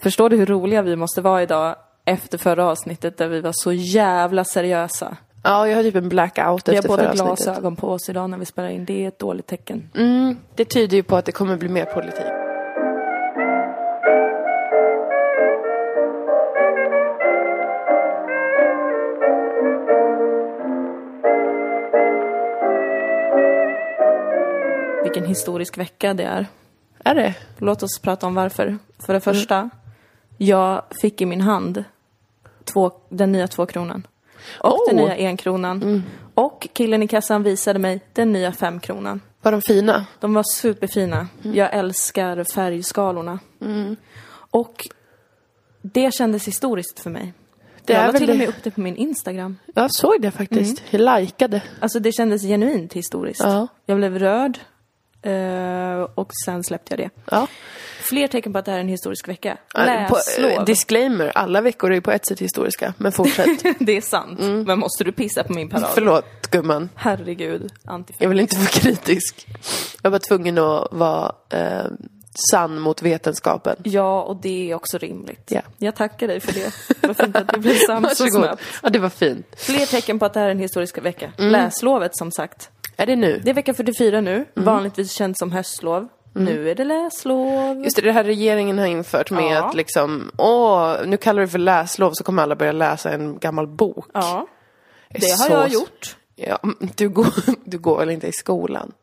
Förstår du hur roliga vi måste vara idag efter förra avsnittet där vi var så jävla seriösa? Ja, jag har typ en blackout Vi har efter båda förra avsnittet. glasögon på oss idag när vi spelar in. Det är ett dåligt tecken. Mm, det tyder ju på att det kommer bli mer politik. Vilken historisk vecka det är. Är det? Låt oss prata om varför. För det första, jag fick i min hand två, den nya tvåkronan. Och Oh. den nya enkronan. Och killen i kassan visade mig den nya femkronan. Var de fina? De var superfina. Jag älskar färgskalorna. Och det kändes historiskt för mig. Det jag la till och med upp det på min Instagram. Jag såg det faktiskt. Jag likade. Alltså det kändes genuint historiskt. Ja. Jag blev rörd. Eh, och sen släppte jag det. Ja. Fler tecken på att det här är en historisk vecka. På, Läslov. eh, disclaimer, alla veckor är på ett sätt historiska. Men fortsätt. det är sant. Men måste du pissa på min parad? Förlåt gumman. Herregud. Antifem. Jag vill inte vara kritisk. Jag var tvungen att vara eh, sann mot vetenskapen. Ja, och det är också rimligt. Ja. Jag tackar dig för det. Vad fint att du blev sams så snabbt. Ja, det var fint. Fler tecken på att det här är en historisk vecka. Mm. Läslovet som sagt. Är det nu? Det är vecka 44 nu. Mm. Vanligtvis känt som höstlov. Nu är det läslov. Just det, det här regeringen har infört med Ja. att liksom, åh, nu kallar vi det för läslov så kommer alla börja läsa en gammal bok. Ja, är det har så- jag gjort. Ja, du går, du går väl inte i skolan?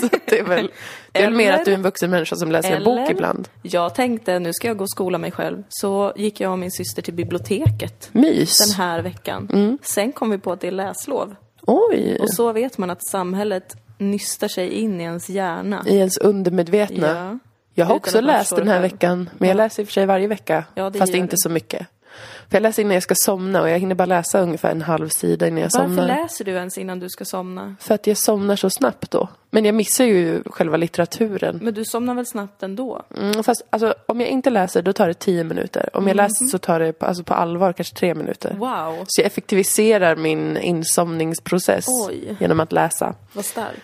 så det är väl, det är väl mer Eller- att du är en vuxen människa som läser en bok Eller? ibland. Jag tänkte, nu ska jag gå och skola mig själv. Så gick jag och min syster till biblioteket Mys. den här veckan. Mm. Sen kom vi på att det är läslov. Oj, Och så vet man att samhället nystar sig in i ens hjärna. i ens undermedvetna. Ja. Jag har Utan också läst den här det själv. veckan, men jag läser i och för sig varje vecka. Ja, det fast inte du. så mycket. För jag läser innan jag ska somna och jag hinner bara läsa ungefär en halv sida innan jag Varför somnar. läser du ens innan du ska somna? För att jag somnar så snabbt då. Men jag missar ju själva litteraturen. Men du somnar väl snabbt ändå? Mm, fast alltså, om jag inte läser då tar det tio minuter. Om jag läser så tar det på, alltså, på allvar kanske tre minuter. Wow, Så jag effektiviserar min insomningsprocess Oj. genom att läsa. vad starkt.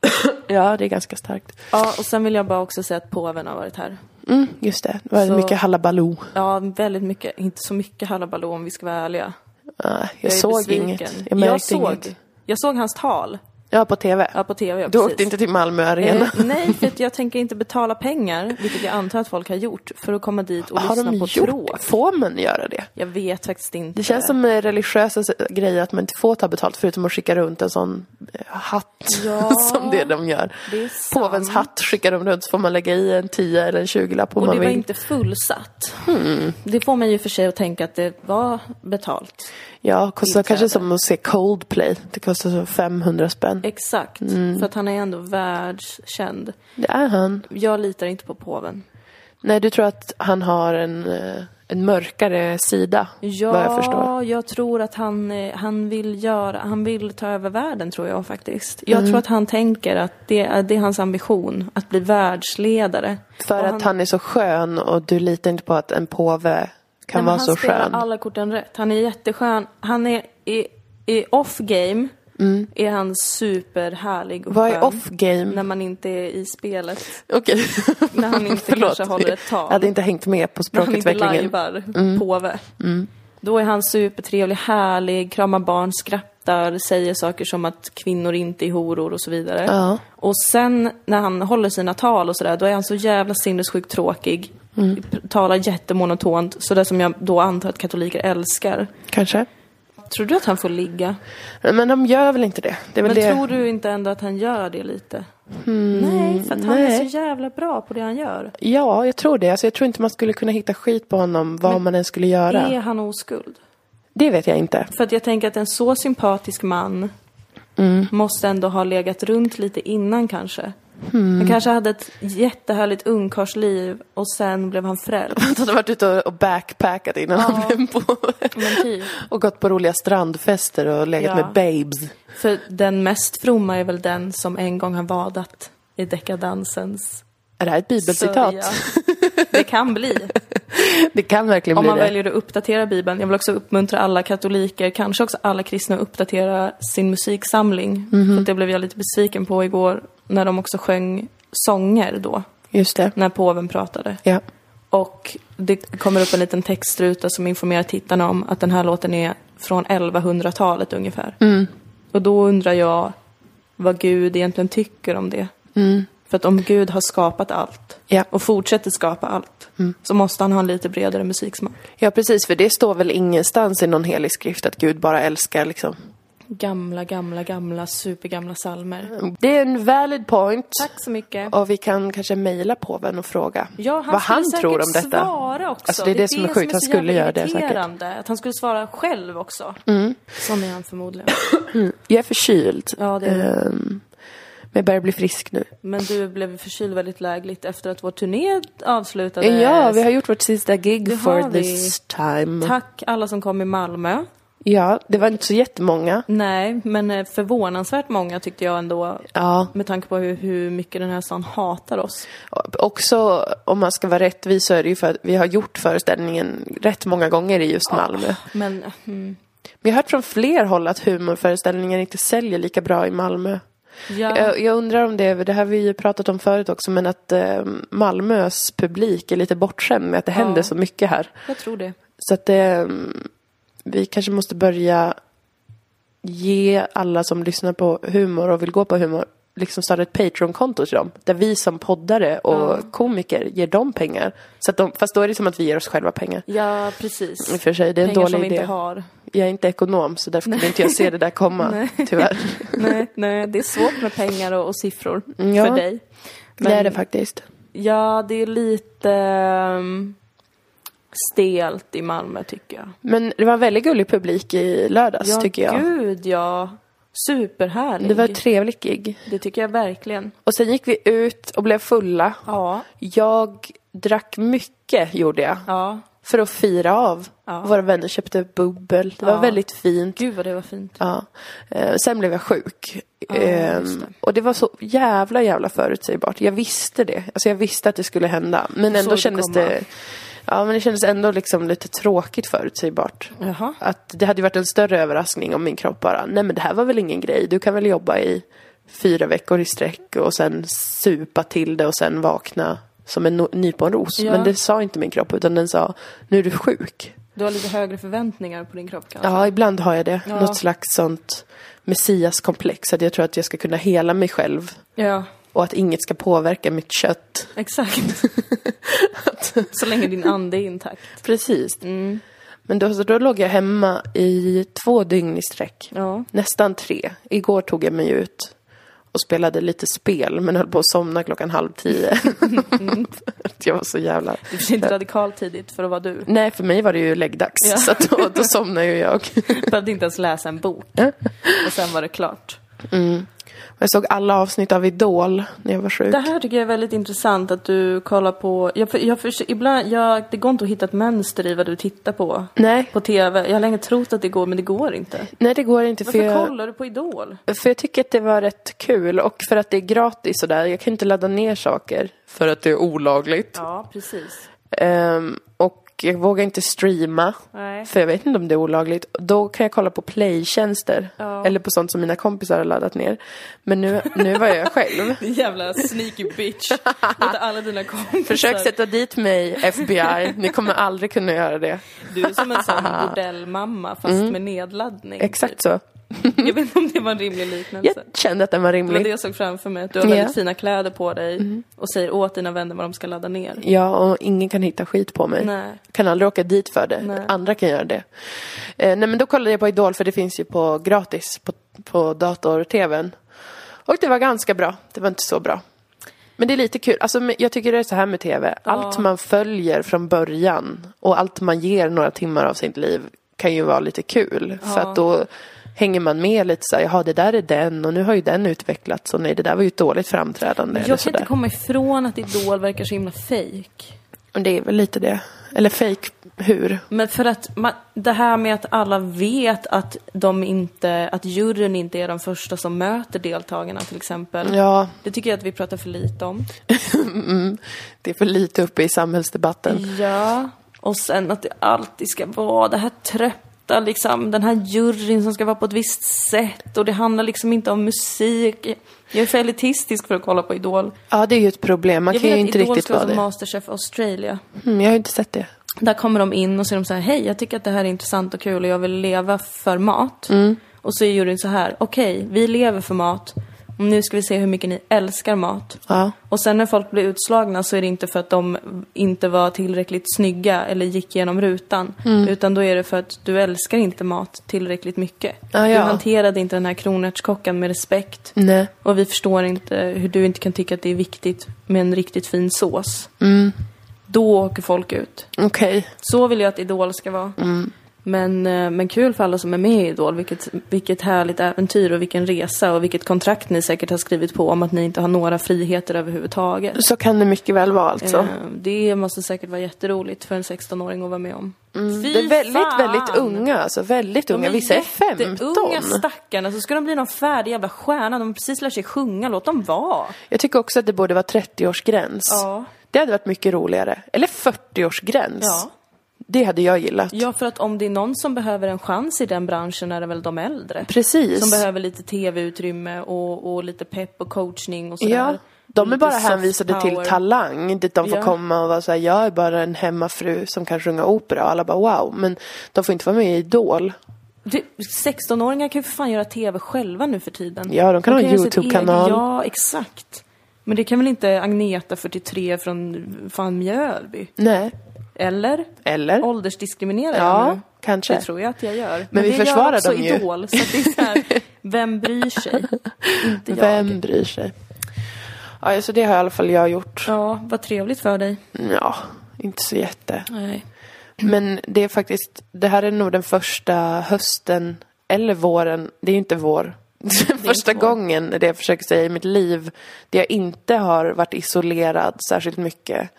Ja, det är ganska starkt. Ja, och sen vill jag bara också säga att påven har varit här. Mm, just det. Det var Så- mycket halabaloo. Ja, väldigt mycket. Inte så mycket halabaloo om vi ska vara ärliga. Ah, jag, Jag såg besviken. inget. Jag märkte såg, inget. Jag såg hans tal. Ja, på TV. Ja, på TV. Ja, du precis. åkte inte till Malmö Arena. Eh, nej, för jag tänker inte betala pengar, vilket jag antar att folk har gjort, för att komma dit och har lyssna de på gjort tråk. Får man göra det? Jag vet faktiskt inte. Det känns som en religiösa s- grejer att man inte får ta betalt förutom att skicka runt en sån eh, hatt. Ja. som det de gör. Det. Påvens hatt skickar de runt så får man lägga i en 10 eller en 20-lapp om Och man det var vill. inte fullsatt. Hmm. Det får mig ju för sig att tänka att det var betalt. Ja, kostar kanske som att se Coldplay. Det kostar så 500 spänn. Exakt. Mm. För att han är ändå världskänd. Det är han. Jag litar inte på påven. Nej, du tror att han har en, eh, en mörkare sida, Ja, vad jag förstår. jag tror att han, eh, han vill göra, han vill ta över världen tror jag faktiskt. Jag Mm. tror att han tänker att det, är- det är hans ambition, att bli världsledare. För Och att han är så skön och du litar inte på att en påve kan Nej, men vara han så spelar skön. alla korten rätt. Han är jätteskön. Han är i, i off-game, är han superhärlig och Mm. Vad är skön. off-game? När man inte är i spelet. Okej. När han inte Förlåt. kanske håller ett tal. Jag hade inte hängt med på När han inte språkutvecklingen. lajvar påve. Då är han supertrevlig, härlig, kramar barn, skrattar, säger saker som att kvinnor inte är horor och så vidare. Ja. Och sen när han håller sina tal och sådär, då är han så jävla sinnessjukt tråkig. P- Talar jättemonotont, sådär som jag då antar att katoliker älskar. Kanske. Tror du att han får ligga? Men de gör väl inte det? Det är Men det. tror du inte ändå att han gör det lite? nej, för att han är nej. så jävla bra på det han gör. Ja, jag tror det. Alltså, jag tror inte man skulle kunna hitta skit på honom vad man än skulle göra. Är han oskuld? Det vet jag inte. För att jag tänker att en så sympatisk man Mm. måste ändå ha legat runt lite innan kanske. Hmm. Han kanske hade ett jättehärligt ungkarlsliv och sen blev han frälst. Han hade varit ute och backpackat innan han blev. Men typ. Och gått på roliga strandfester och legat Ja. med babes. För den mest fromma är väl den som en gång har vadat i dekadansens Är det här ett bibelcitat? sörja. Det kan bli. Det kan verkligen Om bli man det. väljer att uppdatera Bibeln. Jag vill också uppmuntra alla katoliker, kanske också alla kristna, att uppdatera sin musiksamling. Mhm. För det blev jag lite besviken på igår, när de också sjöng sånger då, Just det. när påven pratade. Ja. Och det kommer upp en liten textruta som informerar tittarna om att den här låten är från 1100-talet ungefär. Och då undrar jag vad Gud egentligen tycker om det. För att om Gud har skapat allt Ja. och fortsätter skapa allt så måste han ha en lite bredare musiksmak. Ja, precis. För det står väl ingenstans i någon helig skrift att Gud bara älskar liksom. Gamla, gamla, gamla, supergamla salmer. Det är en valid point. Tack så mycket. Och vi kan kanske mejla påven och fråga Ja, han vad skulle han tror om detta. svara också. Alltså, det är det som är sjukt. Han skulle göra det säkert. Mm. Att han skulle svara själv också. Sån är han förmodligen. Jag är förkyld. Ja, det är det. Men jag börjar bli frisk nu. Men du blev förkyld väldigt lägligt efter att vår turné avslutades. Ja, vi har gjort vårt sista gig Det for this time. Tack alla som kom i Malmö. Ja, det var inte så jättemånga. Nej, men eh, förvånansvärt många tyckte jag ändå. Ja, Med tanke på hur, hur mycket den här stan hatar oss. också om man ska vara rättvis så är det ju för att vi har gjort föreställningen rätt många gånger i just Malmö. Men mm, Men jag har hört från fler håll att humorföreställningar inte säljer lika bra i Malmö. Ja, Jag, jag undrar om det, det här har vi ju pratat om förut också, men att eh, Malmös publik är lite bortskämd med att det händer så mycket här. jag tror det. Så att eh, vi kanske måste börja ge alla som lyssnar på humor och vill gå på humor liksom starta ett Patreon-konto till dem. Där vi som poddare och komiker ger dem pengar. Så att de, fast då är det som att vi ger oss själva pengar. Ja, precis. I för sig, det är en Pengar dålig idé. inte har. Jag är inte ekonom så därför kunde inte jag se det där komma, tyvärr. nej, nej, det är svårt med pengar och, och siffror Ja. för dig. det är det faktiskt. Ja, det är lite um, stelt i Malmö tycker jag. Men det var en väldigt gullig publik i lördags Ja, tycker jag. gud ja. Superhärlig. Det var ett trevligt gig. Det tycker jag verkligen. Och sen gick vi ut och blev fulla. Ja, Jag drack mycket, gjorde jag. ja. För att fira av. Ja. Våra vänner köpte bubbel. Det var Ja. väldigt fint. Gud vad det var fint. Ja. Eh, sen blev jag sjuk. Ja, Ehm, det. och det var så jävla, jävla förutsägbart. Jag visste det. Alltså jag visste att det skulle hända. Men ändå det kändes komma. det... Ja, men det kändes ändå liksom lite tråkigt förutsägbart. Jaha. Att det hade varit en större överraskning om min kropp bara, nej men det här var väl ingen grej. Du kan väl jobba i fyra veckor i sträck och sen supa till det och sen vakna som en no- nyponros. Ja. Men det sa inte min kropp utan den sa, nu är du sjuk. Du har lite högre förväntningar på din kropp kanske? Ja, ibland har jag det. Ja. Något slags sånt messiaskomplex. Att jag tror att jag ska kunna hela mig själv. Ja, Och att inget ska påverka mitt kött. exakt. Så länge din ande är intakt. Precis. Mm. Men då, då låg jag hemma i två dygn i sträck. Ja. Nästan tre. Igår tog jag mig ut och spelade lite spel men höll på att somna klockan halv tio. Att jag var så jävla... Det är inte radikalt tidigt för att vara du. Nej, för mig var det ju läggdags. Ja. Så att då, då somnade ju jag. Behövde inte ens läsa en bok. Och sen var det klart. Jag såg alla avsnitt av Idol när jag var sjuk. Det här tycker jag är väldigt intressant att du kollar på. Jag, för- jag, för, ibland, jag, det går inte att hitta ett mönster i vad du tittar på. Nej, På TV. Jag har länge trott att det går, men det går inte. nej det går inte för Varför jag, kollar du på Idol? för jag tycker att det var rätt kul och för att det är gratis och där. Jag kan inte ladda ner saker för att det är olagligt. Ja, precis. Och jag vågar inte streama. Nej. För jag vet inte om det är olagligt. Då kan jag kolla på playtjänster. Ja. Eller på sånt som mina kompisar har laddat ner. Men nu, nu var jag själv. Din jävla sneaky bitch. Låter alla dina kompisar. Försök sätta dit mig, FBI. Ni kommer aldrig kunna göra det. Du är som en sån bordellmamma fast med nedladdning. Mm. Exakt så. Jag vet inte om det var en rimlig liknelse. Jag kände att den var Det var det rimlig. jag såg framför mig. Att du har väldigt Ja. Mm. fina kläder på dig och säger åt dina vänner vad de ska ladda ner. Ja, och ingen kan hitta skit på mig. Nej. Kan aldrig åka dit för det. Nej. Andra kan göra det. Eh, nej, men då kollade jag på Idol för det finns ju på gratis på, på dator-tvn. Och det var ganska bra. Det var inte så bra. Men det är lite kul. Alltså, jag tycker det är så här med tv. Allt man följer från början och allt man ger några timmar av sitt liv kan ju vara lite kul. För att då hänger man med lite så här, jaha det där är den och nu har ju den utvecklats och nej det där var ju ett dåligt framträdande. Jag kan inte komma ifrån att Idol verkar så himla. Och det är väl lite det. Eller fake hur? Men för att man, det här med att alla vet att de inte, att juryn inte är de första som möter deltagarna till exempel. Ja, Det tycker jag att vi pratar för lite om. det är för lite uppe i samhällsdebatten. Ja, och sen att det alltid ska vara det här trötta liksom, den här juryn som ska vara på ett visst sätt och det handlar liksom inte om musik. Jag är för elitistisk för att kolla på Idol. Ja, det är ju ett problem. Man Jag kan ju inte att Idol riktigt ska vara vara som det. Masterchef Australia. Mm, jag har ju inte sett det. Där kommer de in och så är de så här, hej, jag tycker att det här är intressant och kul och jag vill leva för mat. Mm. Och så är juryn så här, okej, vi lever för mat. Nu ska vi se hur mycket ni älskar mat. Ja. Och sen när folk blir utslagna så är det inte för att de inte var tillräckligt snygga eller gick igenom rutan. Mm. Utan då är det för att du älskar inte mat tillräckligt mycket. Du ja. hanterade inte den här kronärtskockan med respekt. Nej. Och vi förstår inte hur du inte kan tycka att det är viktigt med en riktigt fin sås. Mm. Då åker folk ut. Okej. Så vill jag att Idol ska vara. Mm. Men, eh, men kul för alla som är med i Idol. Vilket, vilket härligt äventyr och vilken resa och vilket kontrakt ni säkert har skrivit på om att ni inte har några friheter överhuvudtaget. Så kan det mycket väl vara alltså. Eh, Det måste säkert vara jätteroligt för en 16-åring att vara med om. Mm. det är väldigt, fan! väldigt unga. Alltså väldigt De unga. Vissa är 15. jätteunga stackarna, så ska de bli någon färdig jävla stjärna. De har precis lärt sig sjunga, låt dem vara. Jag tycker också att det borde vara 30-årsgräns. Ja. Det hade varit mycket roligare. Eller 40-årsgräns. Ja. Det hade jag gillat. Ja, för att om det är någon som behöver en chans i den branschen är det väl de äldre. Precis. Som behöver lite tv-utrymme och, och lite pepp och coachning och sådär. Ja, de är bara hänvisade till talang dit de får Ja. komma och vara såhär, jag är bara en hemmafru som kan sjunga opera och alla bara wow, men de får inte vara med i Idol. Du, 16-åringar kan ju för fan göra tv själva nu för tiden. Ja, de kan ha en YouTube-kanal. Ja, exakt. Men det kan väl inte Agneta, 43, från fan Mjölby? Nej, Eller? eller? Åldersdiskriminerar Ja, jag nu? kanske. Det tror jag att jag gör. Men vi det försvarar gör också dem ju. Idol, så det är så här, vem bryr sig? Inte jag. Vem bryr sig? Ja, så det har i alla fall jag gjort. Ja, vad trevligt för dig. Ja, inte så jätte. Nej. Men det är faktiskt, det här är nog den första hösten, eller våren, det är ju inte vår. första vår. gången, det jag försöker säga, i mitt liv, där jag inte har varit isolerad särskilt mycket.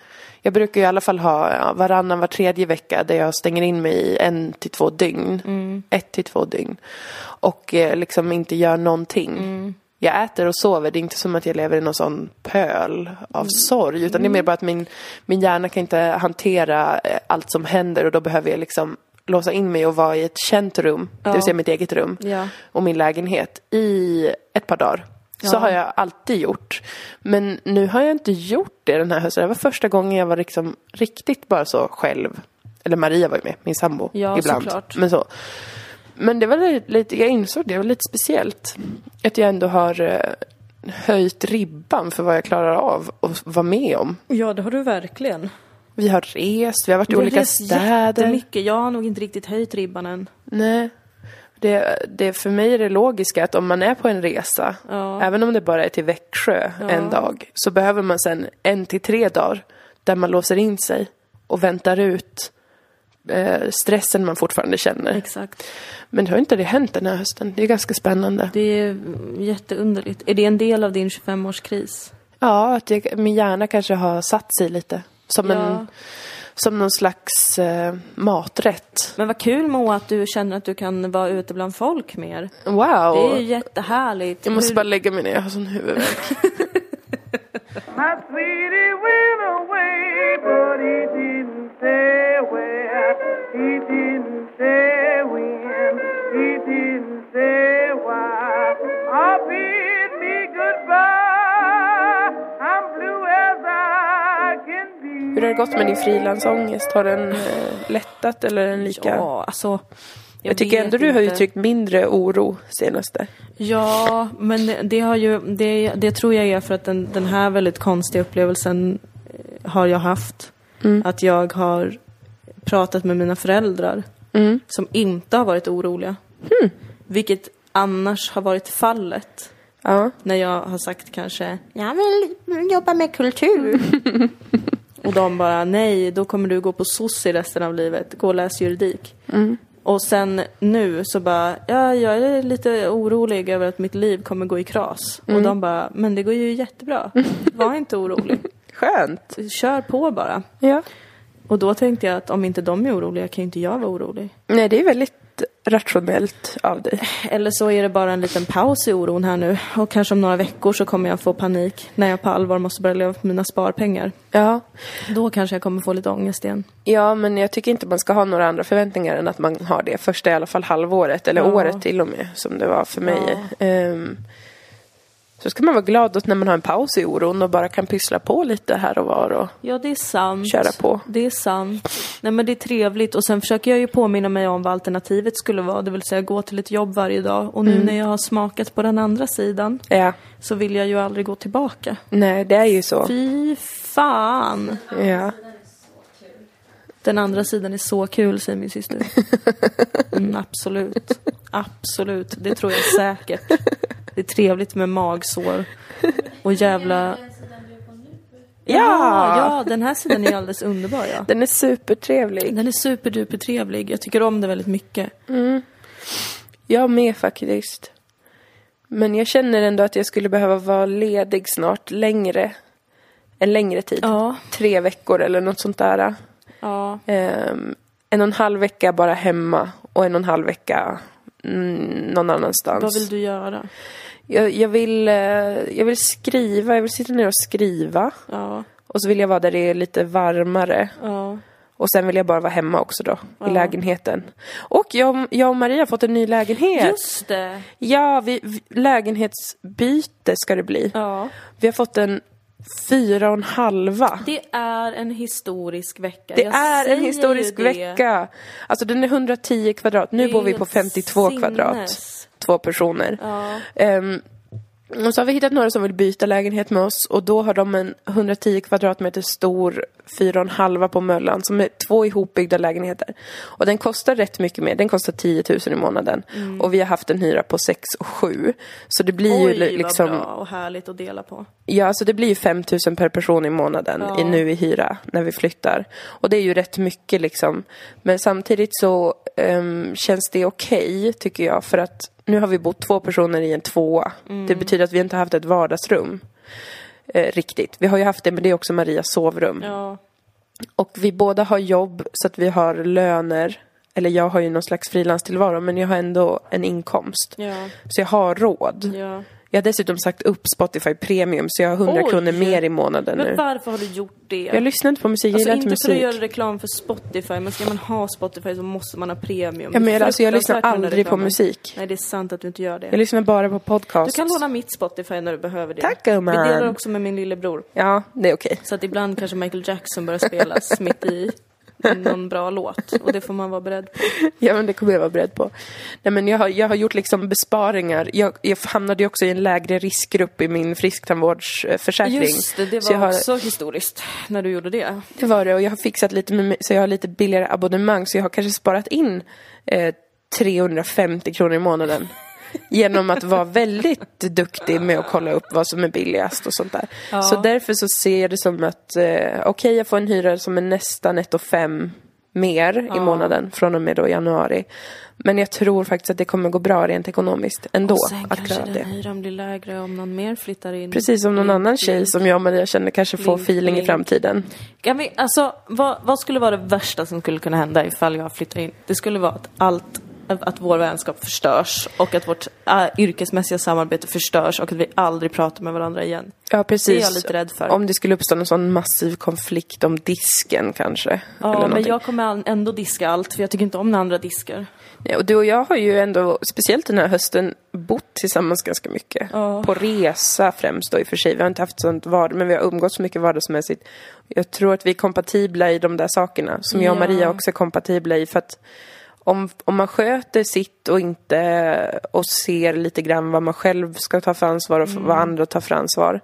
Jag brukar i alla fall ha ja, varannan, var tredje vecka där jag stänger in mig i en till två dygn. Ett till två dygn. Och eh, liksom inte gör någonting. Jag äter och sover, det är inte som att jag lever i någon sån pöl av sorg. Utan det är mer bara att min, min hjärna kan inte hantera eh, allt som händer och då behöver jag liksom låsa in mig och vara i ett känt rum, det vill säga mitt eget rum Ja. och min lägenhet i ett par dagar. Så Ja. har jag alltid gjort. Men nu har jag inte gjort det den här hösten. Det var första gången jag var liksom riktigt bara så själv. Eller Maria var ju med, min sambo, Ja, ibland. såklart. Men så. Men det var lite- jag insåg det, det var lite speciellt. Att jag ändå har eh, höjt ribban för vad jag klarar av att vara med om. Ja, det har du verkligen. Vi har rest, vi har varit i Jag har olika rest städer. jättemycket. Jag har nog inte riktigt höjt ribban än. Nej. Det, det, för mig är det logiska att om man är på en resa, Ja. även om det bara är till Växjö en dag, så behöver man sen en till tre dagar där man låser in sig och väntar ut eh, stressen man fortfarande känner. Exakt. Men det har inte det hänt den här hösten. Det är ganska spännande. Det är jätteunderligt. Är det en del av din 25-årskris? Ja, att jag, min hjärna kanske har satt sig lite. Som, Ja. en, som någon slags eh, maträtt. Men vad kul Moa att du känner att du kan vara ute bland folk mer. Wow! Det är ju jättehärligt. Jag måste Hur- bara lägga mig ner, jag har sån huvudvärk. He didn't say. He didn't Hur har det gått med din frilansångest? Har den eh, lättat eller är den lika? Ja, alltså. jag tycker vet ändå du har uttryckt mindre oro senaste. Ja, men det- det har ju, det, det tror jag är för att den, den här väldigt konstiga upplevelsen eh, har jag haft. Mm. Att jag har pratat med mina föräldrar Mm. som inte har varit oroliga. Vilket annars har varit fallet. Ja. När jag har sagt kanske, jag vill jobba med kultur. och de bara, nej, då kommer du gå på SOS i resten av livet. Gå och läs juridik. Och sen nu så bara, ja, jag är lite orolig över att mitt liv kommer gå i kras. Och de bara, men det går ju jättebra. Var inte orolig. Skönt. Kör på bara. Ja. Och då tänkte jag att om inte de är oroliga kan ju inte jag vara orolig. Nej, det är väldigt rationellt av dig. Eller så är det bara en liten paus i oron här nu. Och kanske om några veckor så kommer jag få panik när jag på allvar måste börja leva på mina sparpengar. Ja. Då kanske jag kommer få lite ångest igen. Ja, men jag tycker inte man ska ha några andra förväntningar än att man har det första i alla fall halvåret, eller Ja. året till och med, som det var för mig. Ja. Ehm, Så ska man vara glad åt när man har en paus i oron och bara kan pyssla på lite här och var och Ja, det är sant. köra på. Det är sant. Nej men det är trevligt och sen försöker jag ju påminna mig om vad alternativet skulle vara, det vill säga gå till ett jobb varje dag. Och nu Mm. när jag har smakat på den andra sidan Ja, så vill jag ju aldrig gå tillbaka. nej det är ju så. Fy fan! Ja. Den andra sidan är så kul, säger min syster. Mm, absolut. Absolut. Det tror jag säkert. Det är trevligt med magsår. Och jävla... Ja! ja, den här sidan är alldeles underbar ja. Den är supertrevlig. Den är superduper trevlig. Jag tycker om det väldigt mycket. Jag med faktiskt. Men jag känner ändå att jag skulle behöva vara ledig snart längre. En längre tid. Ja. Tre veckor eller något sånt där. Ja. Ehm, en och en halv vecka bara hemma och en och en halv vecka mm, någon annanstans. Vad vill du göra? Jag, jag, vill, eh, jag vill skriva, jag vill sitta ner och skriva. Ja. Och så vill jag vara där det är lite varmare. Ja. Och sen vill jag bara vara hemma också då, i lägenheten. Och jag, jag och Maria har fått en ny lägenhet. Just det. Ja, vi, vi, lägenhetsbyte ska det bli. Ja. Vi har fått en fyra och en halva. Det är en historisk vecka. Det Jag är en historisk vecka. Alltså den är 110 kvadrat. Nu bor vi på 52 sinnes. kvadrat. Två personer. Ja. Ehm, och så har vi hittat några som vill byta lägenhet med oss och då har de en 110 kvadratmeter stor fyra och en halva på Möllan som är två ihopbyggda lägenheter. Och den kostar rätt mycket mer, den kostar 10 000 i månaden. Och vi har haft en hyra på 6 och 7. Så det blir Oj, ju li- liksom, vad bra och härligt att dela på. ja alltså det blir ju 5 000 per person i månaden i, nu i hyra när vi flyttar. Och det är ju rätt mycket liksom. Men samtidigt så ehm, känns det okej tycker jag för att nu har vi bott två personer i en tvåa. Det betyder att vi inte har haft ett vardagsrum. Eh, riktigt. Vi har ju haft det men det är också Marias sovrum. Ja. Och vi båda har jobb så att vi har löner. Eller jag har ju någon slags frilanstillvaro men jag har ändå en inkomst. Ja. Så jag har råd. Ja. Jag har dessutom sagt upp Spotify Premium så jag har 100 Oj. kronor mer i månaden Men nu. varför har du gjort det? Jag lyssnar inte på musik, jag Alltså gillar inte inte för att musik. göra reklam för Spotify, men ska man ha Spotify så måste man ha premium. Ja, men jag, alltså, jag lyssnar aldrig på musik. Nej, det är sant att du inte gör det. Jag lyssnar bara på podcast. Du kan låna mitt Spotify när du behöver det. Tack, gumman. Vi delar också med min lillebror. Ja, det är okej. Så att ibland kanske Michael Jackson börjar spelas mitt i någon bra låt. Och det får man vara beredd på. Ja, men det kommer jag vara beredd på. Nej, men jag har, jag har gjort liksom besparingar. Jag, jag hamnade ju också i en lägre riskgrupp i min frisktandvårdsförsäkring. Just det, det var har, också historiskt när du gjorde det. Det var det och jag har fixat lite med, så jag har lite billigare abonnemang så jag har kanske sparat in eh, 350 kronor i månaden. Genom att vara väldigt duktig med att kolla upp vad som är billigast och sånt där. Så därför så ser jag det som att, eh, okej jag får en hyra som är nästan ett och fem mer i månaden från och med då januari. Men jag tror faktiskt att det kommer gå bra rent ekonomiskt ändå Och sen att kanske klara den det. hyran blir lägre om någon mer flyttar in. Precis som någon Blink, annan tjej som jag och Maria känner kanske får Blink, feeling i blink. framtiden. Kan vi, alltså, vad, vad skulle vara det värsta som skulle kunna hända ifall jag flyttar in? Det skulle vara att allt, att vår vänskap förstörs och att vårt äh, yrkesmässiga samarbete förstörs och att vi aldrig pratar med varandra igen. Ja, precis. Det är jag lite rädd för. Om det skulle uppstå en sån massiv konflikt om disken kanske. Ja, men jag kommer ändå diska allt för jag tycker inte om när andra diskar. Ja, och du och jag har ju ändå, speciellt den här hösten, bott tillsammans ganska mycket. På resa främst då i och för sig. Vi har inte haft sånt vardag, men vi har umgåtts så mycket vardagsmässigt. Jag tror att vi är kompatibla i de där sakerna. Som jag och Ja. Maria också är kompatibla i. För att om, om man sköter sitt och inte och ser lite grann vad man själv ska ta för ansvar och Mm. vad andra tar för ansvar.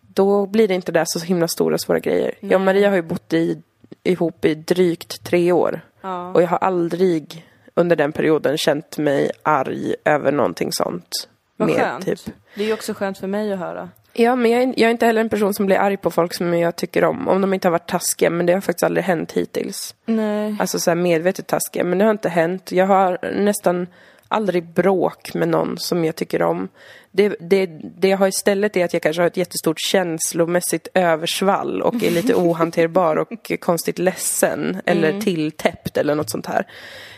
Då blir det inte där så himla stora svåra grejer. Jag och Maria har ju bott i, ihop i drygt tre år. Ja. Och jag har aldrig under den perioden känt mig arg över någonting sånt. Vad mer, skönt. Typ. Det är ju också skönt för mig att höra. Ja, men jag är, jag är inte heller en person som blir arg på folk som jag tycker om. Om de inte har varit taskiga, men det har faktiskt aldrig hänt hittills. Nej. Alltså så här medvetet taskiga, men det har inte hänt. Jag har nästan aldrig bråk med någon som jag tycker om. Det, det, det jag har istället är att jag kanske har ett jättestort känslomässigt översvall och är lite ohanterbar och konstigt ledsen eller tilltäppt eller något sånt här.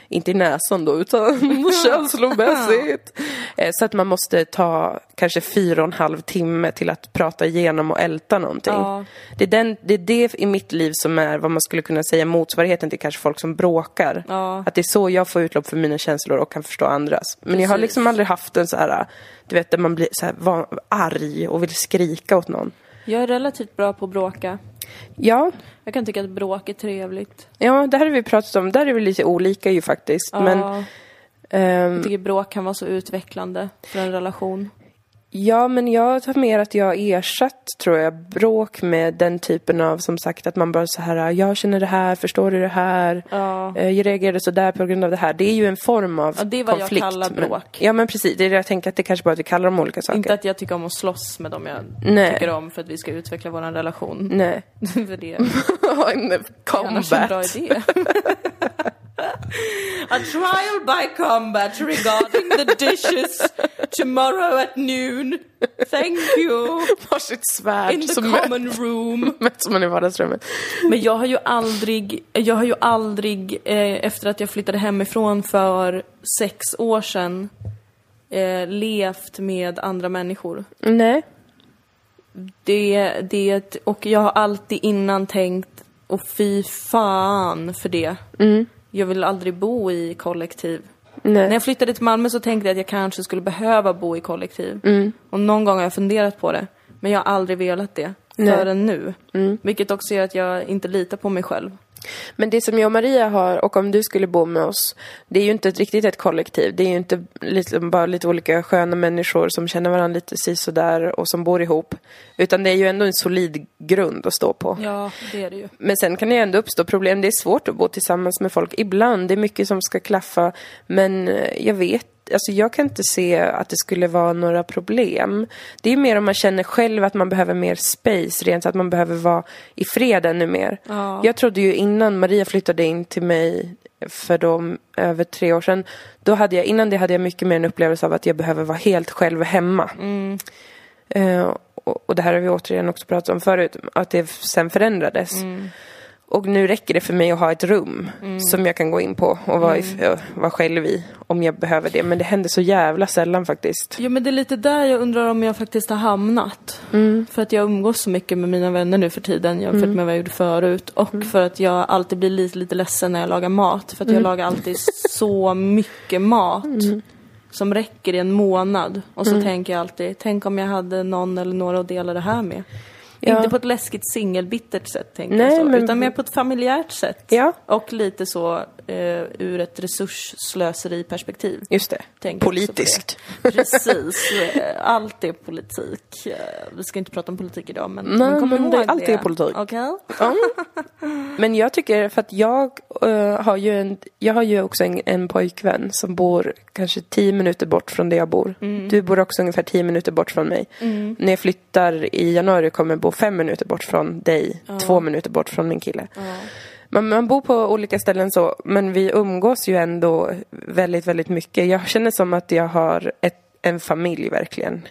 Inte i näsan då, utan känslomässigt. Eh, Så att man måste ta kanske fyra och en halv timme till att prata igenom och älta någonting. Ja. Det, är den, det är det i mitt liv som är vad man skulle kunna säga motsvarigheten till kanske folk som bråkar. Ja. Att det är så jag får utlopp för mina känslor och kan förstå andras. Men jag har Precis. liksom aldrig haft en så här du vet, där man blir så här arg och vill skrika åt någon. Jag är relativt bra på att bråka. Ja, Jag kan tycka att bråk är trevligt. ja, det här har vi pratat om. Där är vi lite olika ju faktiskt. Men, Ja, ehm, jag tycker bråk kan vara så utvecklande för en relation. Ja, men jag tar mer att jag ersatt, tror jag, bråk med den typen av, som sagt, att man bara så här, jag känner det här, förstår du det här? Ja. Eh, Jag reagerade så där på grund av det här. Det är ju en form av Ja, det är vad jag konflikt. kallar men- bråk. Ja, men precis. Det är det jag tänker att det kanske bara att vi kallar dem olika saker. Inte att jag tycker om att slåss med dem jag Nej. tycker om för att vi ska utveckla vår relation. Nej. för det är en annars en bra combat. idé. A trial by combat regarding the dishes tomorrow at noon. Thank you. Varsitt svärd In the som common room. möts man i vardagsrummet. Men jag har ju aldrig, jag har ju aldrig eh, efter att jag flyttade hemifrån för sex år sedan eh, levt med andra människor. Nej. Det, det, och jag har alltid innan tänkt, och fy fan för det. Jag vill aldrig bo i kollektiv. När Nej. jag flyttade till Malmö så tänkte jag att jag kanske skulle behöva bo i kollektiv. Mm. Och någon gång har jag funderat på det. Men jag har aldrig velat det. Nej. Mm. Förrän nu. Vilket också gör att jag inte litar på mig själv. Men det som jag och Maria har, och om du skulle bo med oss, det är ju inte ett, riktigt ett kollektiv. Det är ju inte liksom bara lite olika sköna människor som känner varandra lite sisådär och som bor ihop. Utan det är ju ändå en solid grund att stå på. Ja, det är det ju. Men sen kan det ju ändå uppstå problem. Det är svårt att bo tillsammans med folk ibland. Det är mycket som ska klaffa. Men eh, jag vet, alltså jag kan inte se att det skulle vara några problem. Det är mer om man känner själv att man behöver mer space, rent att man behöver vara i fred ännu mer. Ja. Jag trodde ju innan Maria flyttade in till mig för då över tre år sedan. Då hade jag, innan det hade jag mycket mer en upplevelse av att jag behöver vara helt själv hemma. Eh, och, och det här har vi återigen också pratat om förut, att det sen förändrades. Och nu räcker det för mig att ha ett rum som jag kan gå in på och vara, ö, vara själv i om jag behöver det. Men det händer så jävla sällan faktiskt. Ja men det är lite där jag undrar om jag faktiskt har hamnat. För att jag umgås så mycket med mina vänner nu för tiden jämfört med vad jag gjorde förut. Och för att jag alltid blir lite, lite ledsen när jag lagar mat. För att jag lagar alltid så mycket mat. Som räcker i en månad. Och så tänker jag alltid, tänk om jag hade någon eller några att dela det här med. Ja. Inte på ett läskigt singelbittert sätt tänker Nej, jag så, men- utan mer på ett familjärt sätt. Ja. Och lite så eh, ur ett resursslöseri-perspektiv. Just det. Tänker på det. Politiskt. Precis, eh, allt är politik. Eh, Vi ska inte prata om politik idag men, Nej, men kom men ihåg det- allt är politik. Okej? Men jag tycker, för att jag eh, har ju en, jag har ju också en, en pojkvän som bor kanske tio minuter bort från där jag bor. Du bor också ungefär tio minuter bort från mig. När jag flyttar i januari kommer jag bo fem minuter bort från dig, två minuter bort från min kille. Man, man bor på olika ställen så, men vi umgås ju ändå väldigt, väldigt mycket. Jag känner som att jag har ett, en familj verkligen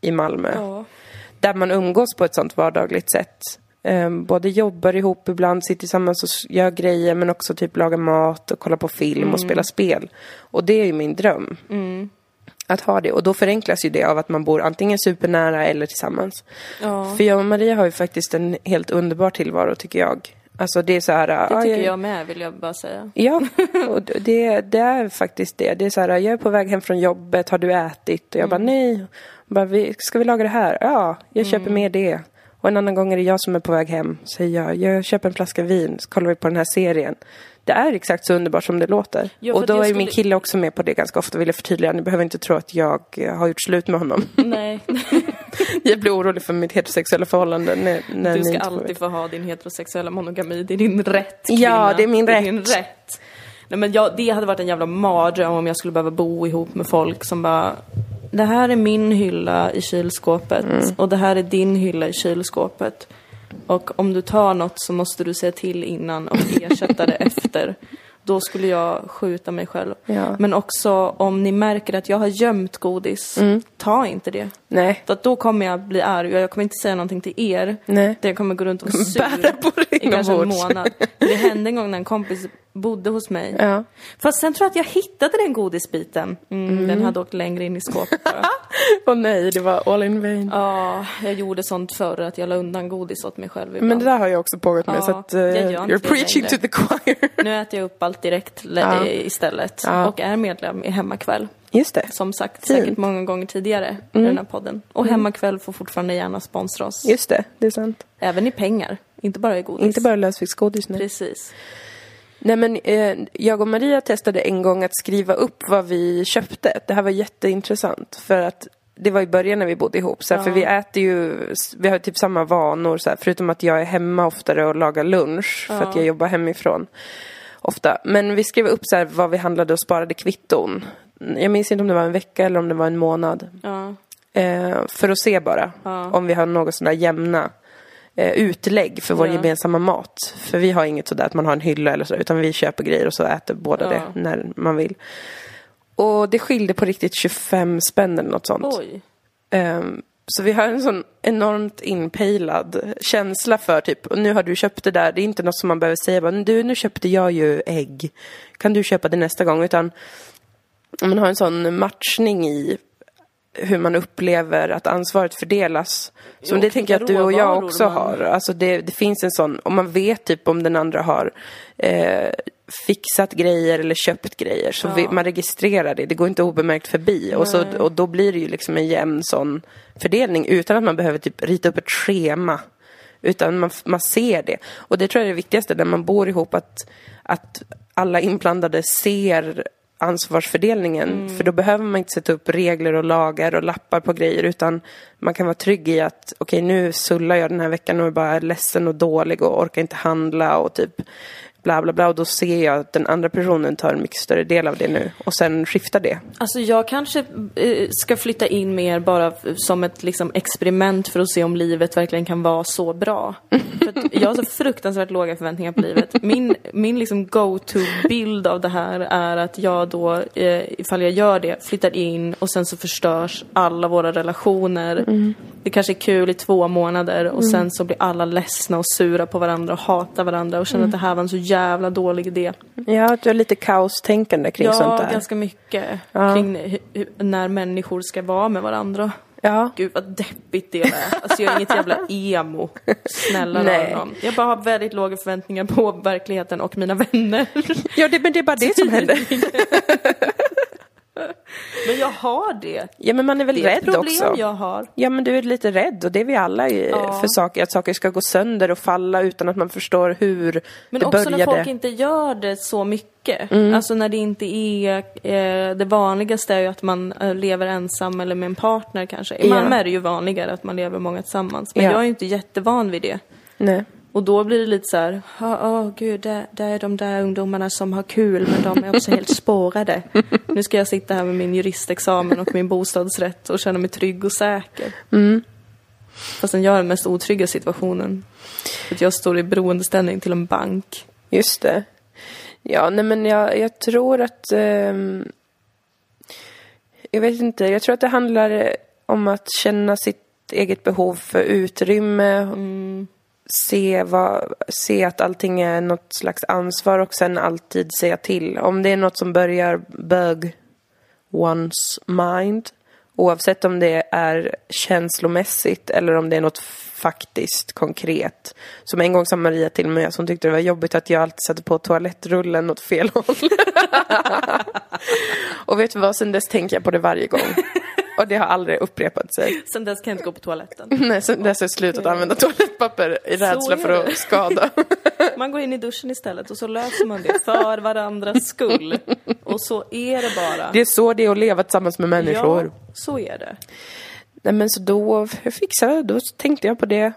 i Malmö Ja. där man umgås på ett sånt vardagligt sätt. Um, både jobbar ihop ibland, sitter tillsammans och gör grejer men också typ lagar mat och kollar på film och spela spel. Och det är ju min dröm. Att ha det. Och då förenklas ju det av att man bor antingen supernära eller tillsammans. Ja. För jag och Maria har ju faktiskt en helt underbar tillvaro tycker jag. Alltså det är så här... Det tycker jag med vill jag bara säga. Ja, och det, det är faktiskt det. Det är så här, jag är på väg hem från jobbet, har du ätit? Och jag bara nej. Bara, vi, ska vi laga det här? Ja, jag köper med det. Och en annan gång är det jag som är på väg hem, säger jag. Jag köper en flaska vin, så kollar vi på den här serien. Det är exakt så underbart som det låter. Ja, och då jag är min skulle- kille också med på det ganska ofta, vill jag förtydliga. Ni behöver inte tro att jag har gjort slut med honom. Nej, jag blir orolig för mitt heterosexuella förhållande när, när du ska alltid få ha din heterosexuella monogami. Det är din rätt kvinna. Ja, det är min din rätt. rätt. Nej, men jag, det hade varit en jävla mardröm om jag skulle behöva bo ihop med folk som bara Det här är min hylla i kylskåpet Mm. och det här är din hylla i kylskåpet. Och om du tar något så måste du säga till innan och ersätta det efter. Då skulle jag skjuta mig själv. Ja. Men också om ni märker att jag har gömt godis, Mm. ta inte det. Nej. För då kommer jag bli arg och jag kommer inte säga någonting till er. Nej. Det jag kommer gå runt och sur Bära på det i kanske en månad. Det hände en gång när en kompis bodde hos mig. Ja. Fast sen tror jag att jag hittade den godisbiten. Mm, Den hade åkt längre in i skåpet. Åh nej, det var all in vain. Ja, jag gjorde sånt förr att jag la undan godis åt mig själv ibland. Men det där har jag också pågått med Ja, så att inte you're preaching to the choir. Nu äter jag upp allt direkt le- Ja. istället Ja. och är medlem i Hemmakväll. Just det. Som sagt Fint. säkert många gånger tidigare i den här podden. Och Hemmakväll får fortfarande gärna sponsra oss. Just det, det är sant. Även i pengar, inte bara i godis. Inte bara lösviktsgodis nu. Precis. Nej men eh, jag och Maria testade en gång att skriva upp vad vi köpte. Det här var jätteintressant för att det var i början när vi bodde ihop. Så här, För vi äter ju, vi har typ samma vanor så förutom att jag är hemma oftare och lagar lunch för att jag jobbar hemifrån ofta. Men vi skrev upp så här vad vi handlade och sparade kvitton. Jag minns inte om det var en vecka eller om det var en månad. Ja. Eh, för att se bara om vi har något sådana jämna eh, utlägg för vår Ja. gemensamma mat. För vi har inget sådär att man har en hylla eller så, utan vi köper grejer och så äter båda Ja. det när man vill. Och det skilde på riktigt 25 spänn eller något sånt. Oj. Ehm, så vi har en sån enormt inpejlad känsla för typ, och nu har du köpt det där, det är inte något som man behöver säga bara, du nu köpte jag ju ägg, kan du köpa det nästa gång? Utan man har en sån matchning i hur man upplever att ansvaret fördelas. Som det tänker jag att du och jag också man- har. Alltså det, det finns en sån, och man vet typ om den andra har eh, fixat grejer eller köpt grejer. Så vi, man registrerar det, det går inte obemärkt förbi. Och, så, och då blir det ju liksom en jämn sån fördelning utan att man behöver typ rita upp ett schema. Utan man, man ser det. Och det tror jag är det viktigaste när man bor ihop, att, att alla inblandade ser ansvarsfördelningen. För då behöver man inte sätta upp regler och lagar och lappar på grejer utan man kan vara trygg i att okej nu sullar jag den här veckan och är bara ledsen och dålig och orkar inte handla och typ bla bla bla och då ser jag att den andra personen tar en mycket större del av det nu och sen skiftar det. Alltså jag kanske eh, ska flytta in mer bara som ett liksom, experiment för att se om livet verkligen kan vara så bra. För jag har så fruktansvärt låga förväntningar på livet. Min, min liksom go-to-bild av det här är att jag då, eh, ifall jag gör det, flyttar in och sen så förstörs alla våra relationer. Det kanske är kul i två månader och sen så blir alla ledsna och sura på varandra och hatar varandra och känner att det här var en så jävla dålig idé. Ja, att du har lite kaostänkande kring sånt Ja, där. ganska mycket. Kring hu- hu- när människor ska vara med varandra. Ja. Gud vad deppigt det är. Alltså jag är inget jävla emo. Snälla någon. Jag bara har väldigt låga förväntningar på verkligheten och mina vänner. ja, det, men det är bara det som händer. Men jag har det. Ja, men man är väl Det är ett rädd problem också. jag har. Ja, men du är lite rädd och det är vi alla Ja. för saker. Att saker ska gå sönder och falla utan att man förstår hur Men det också började. när folk inte gör det så mycket. Mm. Alltså när det inte är, eh, det vanligaste är ju att man eh, lever ensam eller med en partner kanske. I Ja. Malmö är det ju vanligare att man lever många tillsammans. Men Ja. jag är ju inte jättevan vid det. Nej. Och då blir det lite så här, åh oh, gud, det, det är de där ungdomarna som har kul, men de är också helt spårade. Nu ska jag sitta här med min juristexamen och min bostadsrätt och känna mig trygg och säker. Fast jag är den mest otrygga situationen. För att jag står i beroendeställning till en bank. Just det. Ja, nej men jag, jag tror att... ehm, jag vet inte, jag tror att det handlar om att känna sitt eget behov för utrymme. Se, vad, se att allting är något slags ansvar och sen alltid säga till. Om det är något som börjar bög one's mind. Oavsett om det är känslomässigt eller om det är något faktiskt konkret. Som en gång sa Maria till mig att hon tyckte det var jobbigt att jag alltid satte på toalettrullen åt fel håll. och vet du vad, sen dess tänker jag på det varje gång. Och det har aldrig upprepat sig. Sen dess kan jag inte gå på toaletten. Nej, sen dess har jag slutat använda toalettpapper i rädsla för att skada. Man går in i duschen istället och så löser man det för varandras skull. Och så är det bara. Det är så det är att leva tillsammans med människor. Ja, så är det. Nej men så då jag fixade då tänkte jag på det.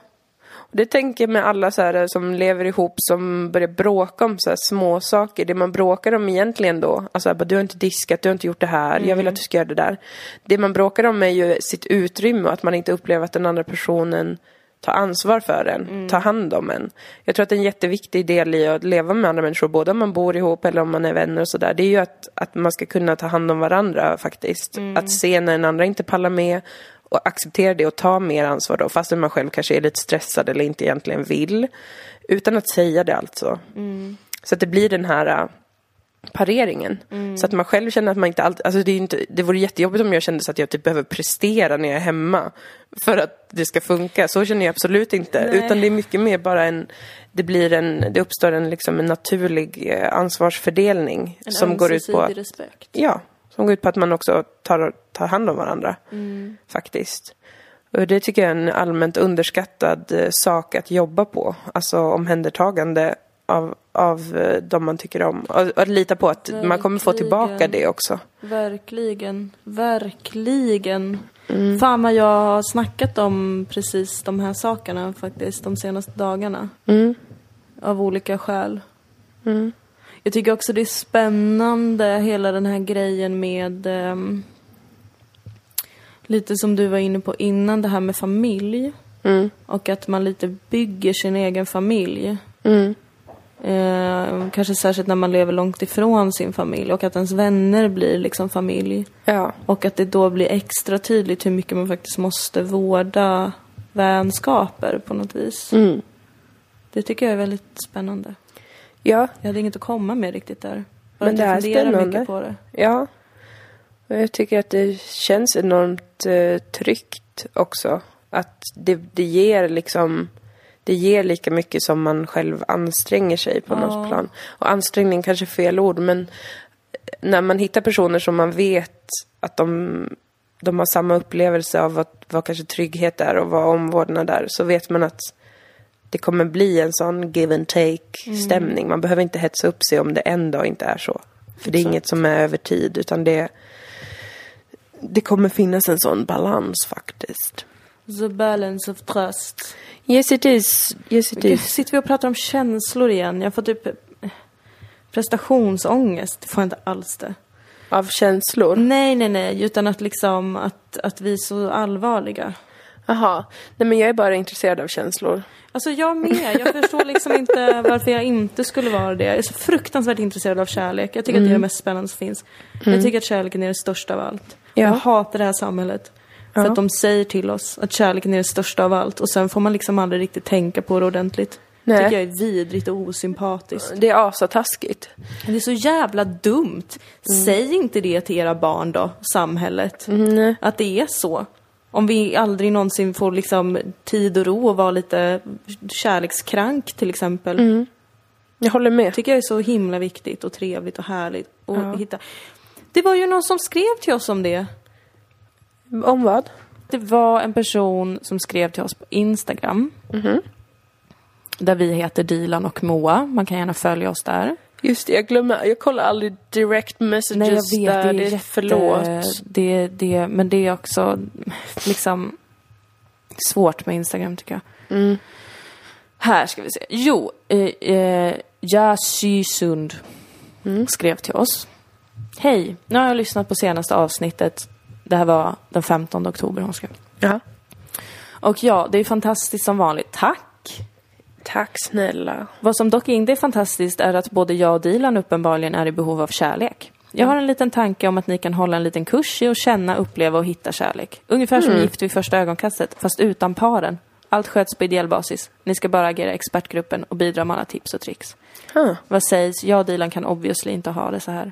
Och det tänker jag med alla så här som lever ihop som börjar bråka om så här små saker. Det man bråkar om egentligen då, alltså bara, du har inte diskat, du har inte gjort det här, jag vill att du ska göra det där. Det man bråkar om är ju sitt utrymme och att man inte upplever att den andra personen tar ansvar för en, tar hand om en. Jag tror att en jätteviktig del i att leva med andra människor, både om man bor ihop eller om man är vänner och sådär, det är ju att, att man ska kunna ta hand om varandra faktiskt. Att se när den andra inte pallar med och acceptera det och ta mer ansvar då, fastän man själv kanske är lite stressad eller inte egentligen vill. Utan att säga det alltså. Så att det blir den här äh, pareringen. Så att man själv känner att man inte alltid, alltså det, är inte, det vore jättejobbigt om jag kände så att jag typ behöver prestera när jag är hemma för att det ska funka. Så känner jag absolut inte. Nej. Utan det är mycket mer bara en, det blir en, det uppstår en liksom en naturlig eh, ansvarsfördelning En som går ut på ömsesidig respekt. Ja, som går ut på att man också tar, tar hand om varandra. Mm. Faktiskt. Och det tycker jag är en allmänt underskattad eh, sak att jobba på. Alltså omhändertagande av, av eh, de man tycker om. Och, att lita på att man kommer få tillbaka Verkligen. det också. Verkligen, verkligen. Mm. Fan vad jag har snackat om precis de här sakerna faktiskt de senaste dagarna. Mm. Av olika skäl. Jag tycker också det är spännande hela den här grejen med ehm, lite som du var inne på innan det här med familj. Mm. Och att man lite bygger sin egen familj. Mm. Eh, kanske särskilt när man lever långt ifrån sin familj och att ens vänner blir liksom familj. Ja. Och att det då blir extra tydligt hur mycket man faktiskt måste vårda vänskaper på något vis. Mm. Det tycker jag är väldigt spännande. Ja, Jag hade inget att komma med riktigt där. Bara Men det är spännande. mycket på det. ja. Och jag tycker att det känns enormt eh, tryggt också. Att det, det ger liksom det ger lika mycket som man själv anstränger sig på något plan. Och ansträngning kanske är fel ord, men när man hittar personer som man vet att de, de har samma upplevelse av vad, vad kanske trygghet är och vad omvårdnad är, så vet man att det kommer bli en sån give and take stämning. Man behöver inte hetsa upp sig om det en dag inte är så. För det är Exakt. inget som är över tid, utan det, det kommer finnas en sån balans faktiskt. The balance of trust. Yes it is. Yes it is. sitter vi och pratar om känslor igen? Jag får typ eh, prestationsångest. Det får jag inte alls det. Av känslor. Nej, nej, nej. Utan att liksom att, att vi är så allvarliga. Jaha. Nej men jag är bara intresserad av känslor. Alltså jag med. Jag förstår liksom inte varför jag inte skulle vara det. Jag är så fruktansvärt intresserad av kärlek. Jag tycker att det är det mest spännande som finns. Jag tycker att kärleken är det största av allt. Ja. Jag hatar det här samhället. För Ja. att de säger till oss att kärleken är det största av allt. Och sen får man liksom aldrig riktigt tänka på det ordentligt. Nej. tycker jag är vidrigt och osympatiskt. Det är asataskigt. Det är så jävla dumt. Säg inte det till era barn då, samhället. Att det är så. Om vi aldrig någonsin får liksom tid och ro och vara lite kärlekskrank till exempel. Jag håller med. tycker jag är så himla viktigt och trevligt och härligt att hitta. Det var ju någon som skrev till oss om det. Om vad? Det var en person som skrev till oss på Instagram. Där vi heter Dilan och Moa. Man kan gärna följa oss där. Just det, jag glömmer. Jag kollar aldrig direct messages Nej, jag vet. där. Det är, det är förlåt. Jätte, det, det, men det är också liksom svårt med Instagram tycker jag. Mm. Här ska vi se. Jo, eh, eh, Jasy Sund Mm. skrev till oss. Hej, nu har jag lyssnat på senaste avsnittet. Det här var den 15 oktober hon skrev. Ja. Och ja, det är fantastiskt som vanligt. Tack! Tack snälla. Vad som dock inte är fantastiskt är att både jag och Dilan uppenbarligen är i behov av kärlek. Jag har en liten tanke om att ni kan hålla en liten kurs i att känna, uppleva och hitta kärlek. Ungefär som Gift vid första ögonkastet, fast utan paren. Allt sköts på ideell basis. Ni ska bara agera expertgruppen och bidra med alla tips och tricks. Huh. Vad sägs? Jag och Dilan kan obviously inte ha det så här.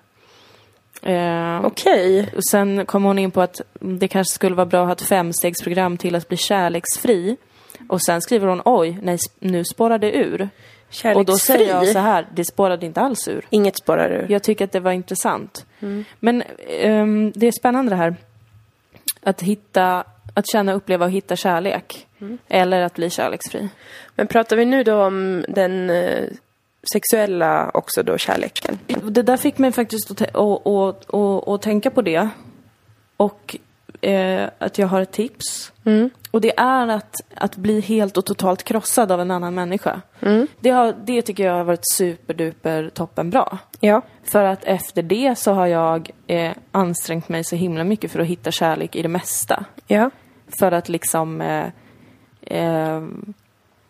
Eh, Okej. och sen kom hon in på att det kanske skulle vara bra att ha ett femstegsprogram till att bli kärleksfri. Och sen skriver hon oj, nej, nu spårar det ur. Kärleksfri. Och då säger jag så här, det spårade inte alls ur. Inget spårar ur. Jag tycker att det var intressant. Men ehm, det är spännande det här. Att hitta, att känna, uppleva och hitta kärlek. Eller att bli kärleksfri. Men pratar vi nu då om den eh, sexuella också då, kärleken? Det där fick mig faktiskt att, att tänka på det. Och eh, att jag har ett tips. Och det är att, att bli helt och totalt krossad av en annan människa. Det, har, det tycker jag har varit superduper toppenbra. Ja. För att efter det så har jag eh, ansträngt mig så himla mycket för att hitta kärlek i det mesta. Ja. För att liksom... Eh, eh,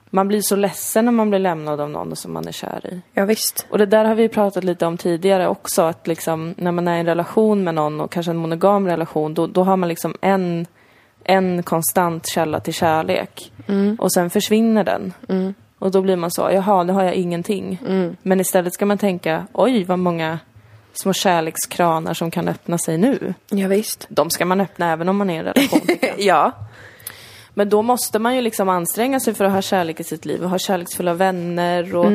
man blir så ledsen när man blir lämnad av någon som man är kär i. Ja, visst. Och det där har vi pratat lite om tidigare också, att liksom när man är i en relation med någon och kanske en monogam relation, då, då har man liksom en, en konstant källa till kärlek. Och sen försvinner den. Och då blir man så, jaha, nu har jag ingenting. Men istället ska man tänka, oj vad många små kärlekskranar som kan öppna sig nu. Ja, visst. De ska man öppna även om man är i en relation. jag. Ja. Men då måste man ju liksom anstränga sig för att ha kärlek i sitt liv och ha kärleksfulla vänner och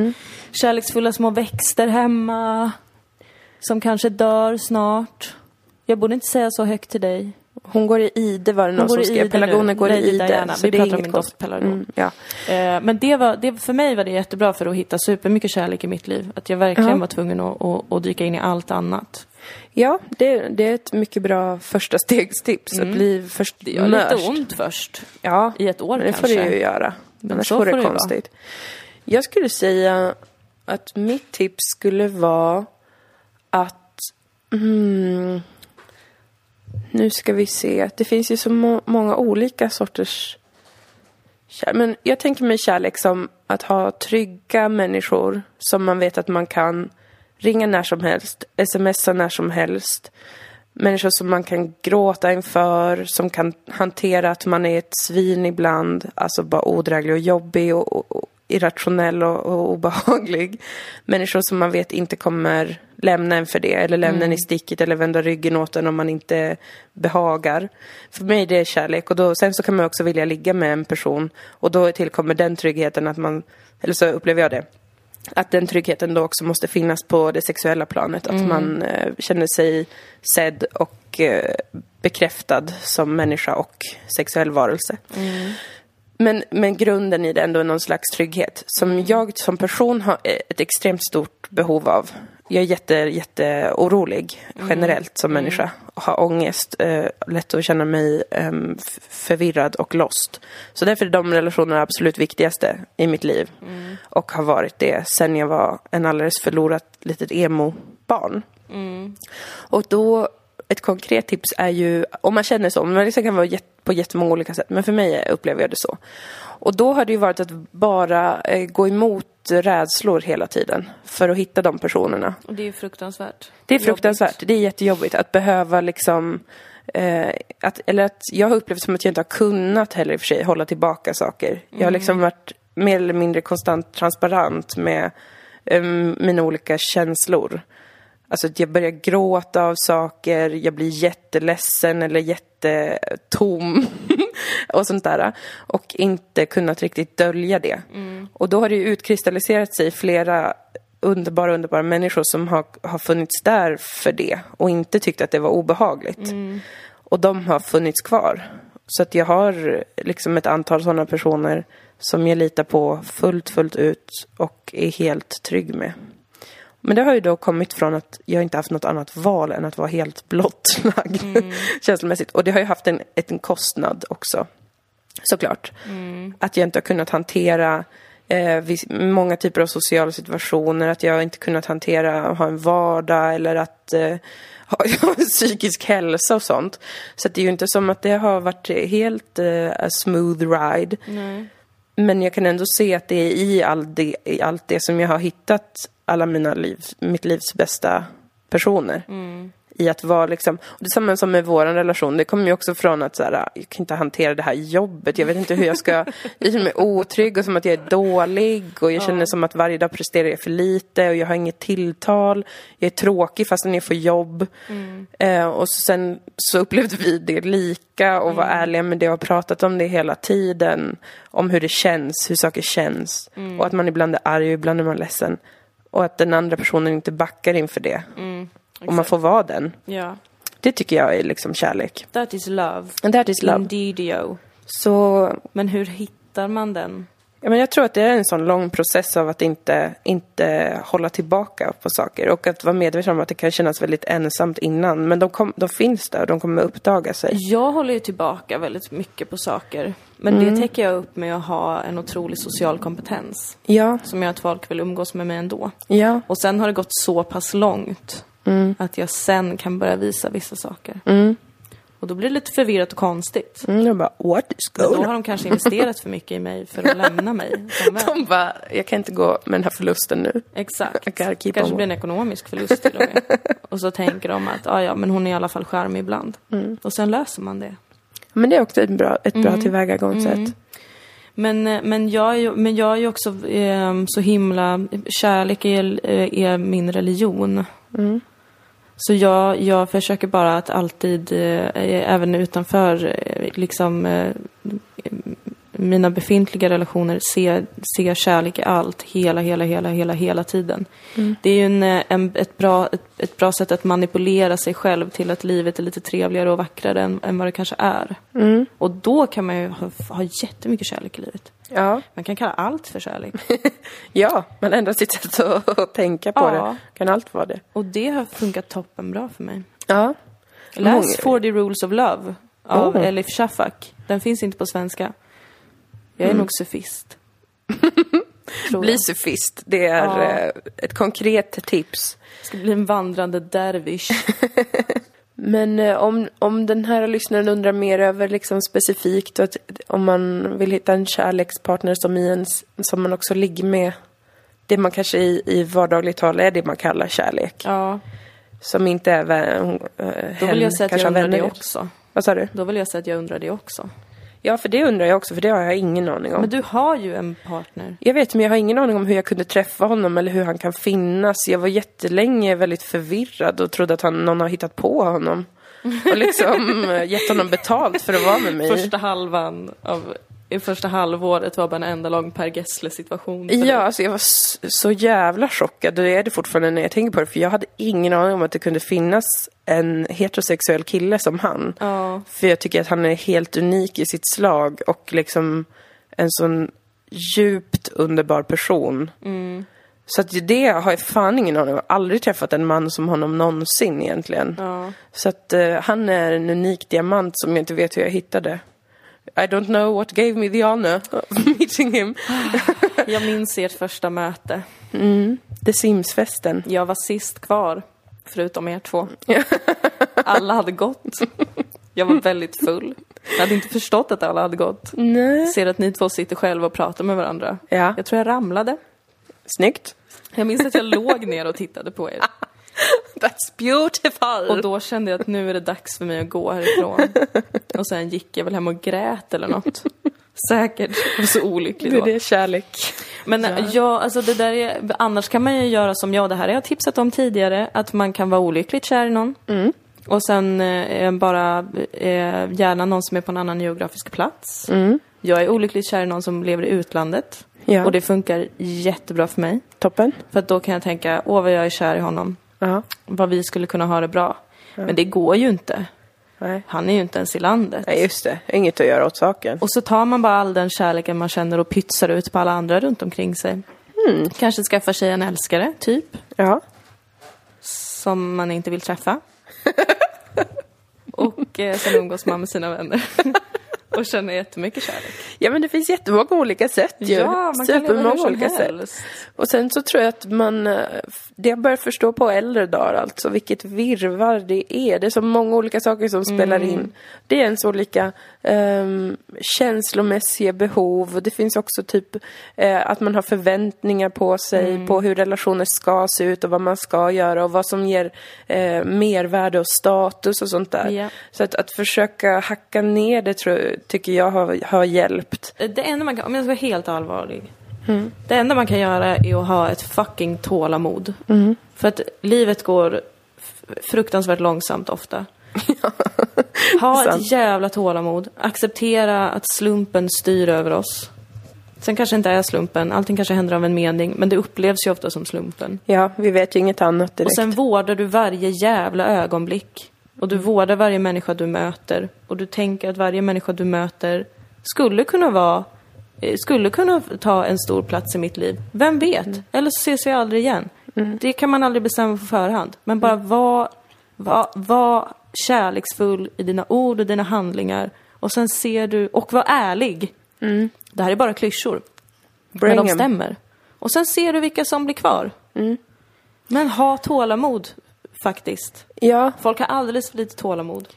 kärleksfulla små växter hemma som kanske dör snart. Jag borde inte säga så högt till dig. Hon går i ide var det någon som i skrev. Pelargoner går i ide. Diana. så Vi det pratar om min konstigt. doftpelargon. Mm, ja. Eh, men det var, det, för mig var det jättebra för att hitta supermycket kärlek i mitt liv. Att jag verkligen Ja. var tvungen att, att, att dyka in i allt annat. Ja, det, det är ett mycket bra första stegstips. Att bli först Det gör lite mörst. ont först. Ja, I ett år men det kanske. får det ju göra. Men Annars så får det det konstigt. Jag skulle säga att mitt tips skulle vara att... Mm, nu ska vi se. Det finns ju så må- många olika sorters Men jag tänker mig kärlek som att ha trygga människor som man vet att man kan ringa när som helst, smsa när som helst. Människor som man kan gråta inför, som kan hantera att man är ett svin ibland, alltså bara odräglig och jobbig och, och, och irrationell och, och obehaglig. Människor som man vet inte kommer lämna en för det, eller lämna en i sticket eller vända ryggen åt en om man inte behagar. För mig det är kärlek och då, sen så kan man också vilja ligga med en person och då tillkommer den tryggheten att man, eller så upplever jag det, att den tryggheten då också måste finnas på det sexuella planet. Att man eh, känner sig sedd och eh, bekräftad som människa och sexuell varelse. Men, men grunden i det ändå är någon slags trygghet som jag som person har eh, ett extremt stort behov av. Jag är jätte, jätte orolig generellt som människa. Har ångest, eh, lätt att känna mig f- förvirrad och lost. Så därför är de relationerna absolut viktigaste i mitt liv. Och har varit det sen jag var en alldeles förlorat litet emo-barn. Och då, ett konkret tips är ju, om man känner så, men det kan vara jätt- på jättemånga olika sätt, men för mig upplever jag det så. Och då har det ju varit att bara eh, gå emot rädslor hela tiden för att hitta de personerna. Och det är ju fruktansvärt. Det är fruktansvärt. Det är jättejobbigt att behöva liksom eh, att, eller att jag har upplevt som att jag inte har kunnat heller i och för sig hålla tillbaka saker. Jag har liksom varit mer eller mindre konstant transparent med eh, mina olika känslor. Alltså att jag börjar gråta av saker, jag blir jätteledsen eller jättetom och sånt där. Och inte kunnat riktigt dölja det. Och då har det ju utkristalliserat sig flera underbara, underbara människor som har, har funnits där för det och inte tyckt att det var obehagligt. Och de har funnits kvar. Så att jag har liksom ett antal sådana personer som jag litar på fullt, fullt ut och är helt trygg med. Men det har ju då kommit från att jag inte haft något annat val än att vara helt blottlagd känslomässigt. Och det har ju haft en, en kostnad också, såklart. Att jag inte har kunnat hantera eh, många typer av sociala situationer, att jag inte kunnat hantera att ha en vardag eller att eh, ha psykisk hälsa och sånt. Så att det är ju inte som att det har varit helt eh, a smooth ride. Men jag kan ändå se att det är i, all det, i allt det som jag har hittat alla mina liv, mitt livs bästa personer. I att vara liksom, och det samma som med vår relation, det kommer ju också från att så här, jag kan inte hantera det här jobbet, jag vet inte hur jag ska, jag känner mig otrygg och som att jag är dålig och jag känner som att varje dag presterar jag för lite och jag har inget tilltal, jag är tråkig fastän jag får jobb. Eh, och så sen så upplevde vi det lika och var ärliga med det och har pratat om det hela tiden. Om hur det känns, hur saker känns. Och att man ibland är arg och ibland är man ledsen. Och att den andra personen inte backar inför det. och man får vara den. Ja. Det tycker jag är liksom kärlek. That is love. And that is love. Indeedio. Så Men hur hittar man den? Ja, men jag tror att det är en sån lång process av att inte, inte hålla tillbaka på saker och att vara medveten om att det kan kännas väldigt ensamt innan. Men de, kom, de finns där och de kommer uppdaga sig. Jag håller ju tillbaka väldigt mycket på saker. Men Mm. det täcker jag upp med att ha en otrolig social kompetens. Ja, Som gör att folk vill umgås med mig ändå. ja, Och sen har det gått så pass långt att jag sen kan börja visa vissa saker. Och då blir det lite förvirrat och konstigt. mm, de bara what is Men going då on? har de kanske investerat för mycket i mig för att lämna mig. De bara, jag kan inte gå med den här förlusten nu. Exakt. Keep kanske on. blir en ekonomisk förlust till och med. Och så tänker de att, ah, ja men hon är i alla fall charmig ibland. Och sen löser man det. Men det är också ett bra, ett bra tillvägagångssätt. Men, eh, men, jag är ju, men jag är också eh, så himla... Kärlek är, eh, är min religion. Så jag, jag försöker bara att alltid, eh, även utanför eh, liksom, eh, mina befintliga relationer, se, se kärlek i allt, hela, hela, hela, hela, hela tiden. Det är ju en, eh, en, ett, bra, ett, ett bra sätt att manipulera sig själv till att livet är lite trevligare och vackrare än, än vad det kanske är. Och då kan man ju ha, ha jättemycket kärlek i livet. Ja. Man kan kalla allt för kärlek. ja, man ändrar sitt sätt att, att tänka på Ja. det. Kan allt vara det? Och det har funkat toppenbra för mig. Ja. Läs Många- 40 Rules of Love av Oh. Elif Shafak. Den finns inte på svenska. Jag är nog sofist. Tror Bli jag. sofist. Det är Ja. eh, ett konkret tips. ska bli en vandrande dervish. Men eh, om, om den här lyssnaren undrar mer över liksom specifikt att om man vill hitta en kärlekspartner som, i en, som man också ligger med det man kanske i, i vardagligt tal är det man kallar kärlek. Ja, Som inte är vä- hon, eh, då vill jag säga att jag undrar det också. Vad sa du? Då vill jag säga att jag undrar det också. Ja, för det undrar jag också, för det har jag ingen aning om. Men du har ju en partner. Jag vet, men jag har ingen aning om hur jag kunde träffa honom eller hur han kan finnas. Jag var jättelänge väldigt förvirrad och trodde att han, någon har hittat på honom. Och liksom eh, gett honom betalt för att vara med mig. Första halvan av i första halvåret var bara en enda lång Per Gessle-situation. Ja, alltså jag var så jävla chockad det är det fortfarande när jag tänker på det. För jag hade ingen aning om att det kunde finnas en heterosexuell kille som han. Ja. För jag tycker att han är helt unik i sitt slag och liksom en sån djupt underbar person. Så att det har jag fan ingen aning om. Jag har aldrig träffat en man som honom någonsin egentligen. Ja. Så att eh, han är en unik diamant som jag inte vet hur jag hittade. I don't know what gave me the honor of meeting him. Jag minns ert första möte. The Sims-festen. Jag var sist kvar, förutom er två. Alla hade gått. Jag var väldigt full. Jag hade inte förstått att alla hade gått. Nej. Ser att ni två sitter själva och pratar med varandra. Ja, Jag tror jag ramlade. snyggt. Jag minns att jag låg ner och tittade på er. That's beautiful. Och då kände jag att nu är det dags för mig att gå härifrån. Och sen gick jag väl hem och grät eller något. Säkert. Jag var så olycklig det då. är det kärlek. Men ja, alltså det där är, annars kan man ju göra som jag, det här har jag tipsat om tidigare, att man kan vara olyckligt kär i någon. Mm. Och sen eh, bara, eh, gärna någon som är på en annan geografisk plats. Jag är olyckligt kär i någon som lever i utlandet. Ja. Och det funkar jättebra för mig. Toppen. För att då kan jag tänka, åh vad jag är kär i honom. Ja. Vad vi skulle kunna ha det bra. Men det går ju inte. Nej. Han är ju inte ens i landet. Nej, just det. Inget att göra åt saken. Och så tar man bara all den kärleken man känner och pytsar ut på alla andra runt omkring sig. Kanske skaffar sig en älskare, typ. Ja. som man inte vill träffa. och eh, sen umgås man med sina vänner. och känner jättemycket kärlek. ja, men det finns jättemånga olika sätt ju. Ja, man kan leva hur som olika sätt. helst. Och sen så tror jag att man, eh, det jag börjar förstå på äldre dagar alltså, vilket virrvarr det är. Det är så många olika saker som spelar Mm. in. Det är ens olika um, känslomässiga behov det finns också typ eh, att man har förväntningar på sig, Mm. på hur relationer ska se ut och vad man ska göra och vad som ger eh, mervärde och status och sånt där. Ja. Så att, att försöka hacka ner det tror, tycker jag har, har hjälpt. Det enda man kan, om jag ska vara helt allvarlig. Mm. Det enda man kan göra är att ha ett fucking tålamod. Mm. För att livet går fruktansvärt långsamt ofta. ha ett jävla tålamod. Acceptera att slumpen styr över oss. Sen kanske inte är slumpen, allting kanske händer av en mening, men det upplevs ju ofta som slumpen. Ja, vi vet ju inget annat direkt. Och sen vårdar du varje jävla ögonblick. Och du vårdar varje människa du möter. Och du tänker att varje människa du möter skulle kunna vara eh, skulle kunna ta en stor plats i mitt liv. Vem vet? Eller så ses vi aldrig igen. Det kan man aldrig bestämma på förhand. Men bara var, var, var kärleksfull i dina ord och dina handlingar. Och sen ser du, och var ärlig. Det här är bara klyschor. Bring men de 'em. stämmer. Och sen ser du vilka som blir kvar. Men ha tålamod, faktiskt. Ja, Folk har alldeles för lite tålamod.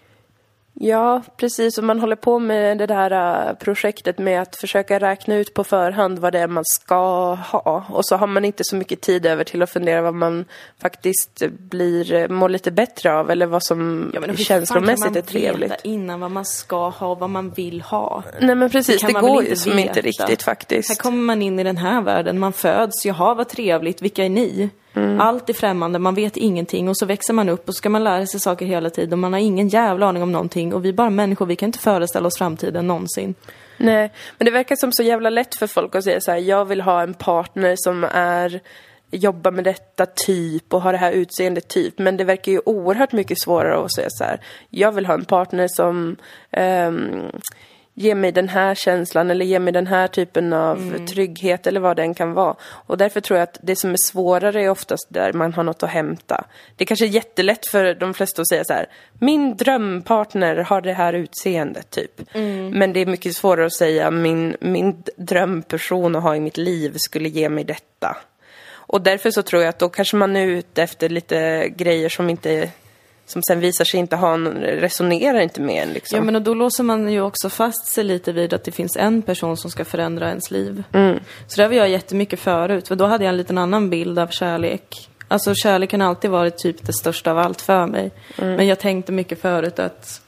Ja, precis. Och man håller på med det där äh, projektet med att försöka räkna ut på förhand vad det är man ska ha. Och så har man inte så mycket tid över till att fundera vad man faktiskt blir, äh, mår lite bättre av eller vad som Ja, men känslomässigt är trevligt. veta innan vad man ska ha och vad man vill ha? Nej men precis, det, väl går ju som inte riktigt faktiskt. Här kommer man in i den här världen, man föds, jaha vad trevligt, vilka är ni? Mm. Allt är främmande, man vet ingenting och så växer man upp och så ska man lära sig saker hela tiden och man har ingen jävla aning om någonting och vi är bara människor, vi kan inte föreställa oss framtiden någonsin. Nej, men det verkar som så jävla lätt för folk att säga så här, jag vill ha en partner som är jobbar med detta typ och har det här utseendet typ. Men det verkar ju oerhört mycket svårare att säga så här, jag vill ha en partner som ehm, ger mig den här känslan eller ger mig den här typen av trygghet eller vad den kan vara. Och därför tror jag att det som är svårare är oftast där man har något att hämta. Det kanske är jättelätt för de flesta att säga så här, min drömpartner har det här utseendet typ. Men det är mycket svårare att säga, min, min drömperson att ha i mitt liv skulle ge mig detta. Och därför så tror jag att då kanske man är ute efter lite grejer som inte som sen visar sig inte ha en, resonerar inte med en liksom. Ja men och då låser man ju också fast sig lite vid att det finns en person som ska förändra ens liv. Mm. Så det var jag jättemycket förut, för då hade jag en liten annan bild av kärlek. Alltså kärleken har alltid varit typ det största av allt för mig. Mm. Men jag tänkte mycket förut att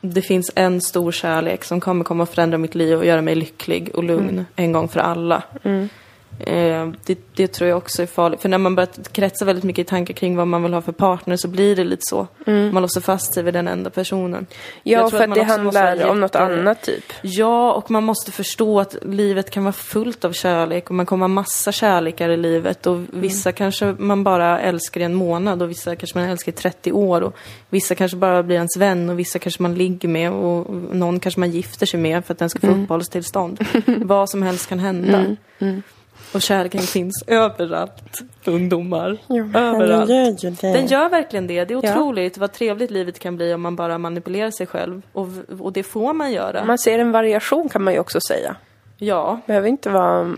det finns en stor kärlek som kommer komma att förändra mitt liv och göra mig lycklig och lugn Mm. en gång för alla. Eh, det, det tror jag också är farligt. För när man börjar kretsa väldigt mycket i tankar kring vad man vill ha för partner så blir det lite så. Man låser fast sig vid den enda personen. Mm. Ja, för att man det handlar om något annat typ. Ja, och man måste förstå att livet kan vara fullt av kärlek och man kommer ha massa kärlekar i livet och vissa kanske man bara älskar i en månad och vissa kanske man älskar i 30 år och vissa kanske bara blir ens vän och vissa kanske man ligger med och någon kanske man gifter sig med för att den ska få uppehållstillstånd. Vad som helst kan hända. Och kärleken finns överallt, ungdomar. överallt. Den gör verkligen det. Det är Ja. otroligt vad trevligt livet kan bli om man bara manipulerar sig själv. Och, och det får man göra. Man ser en variation kan man ju också säga. Ja, behöver inte vara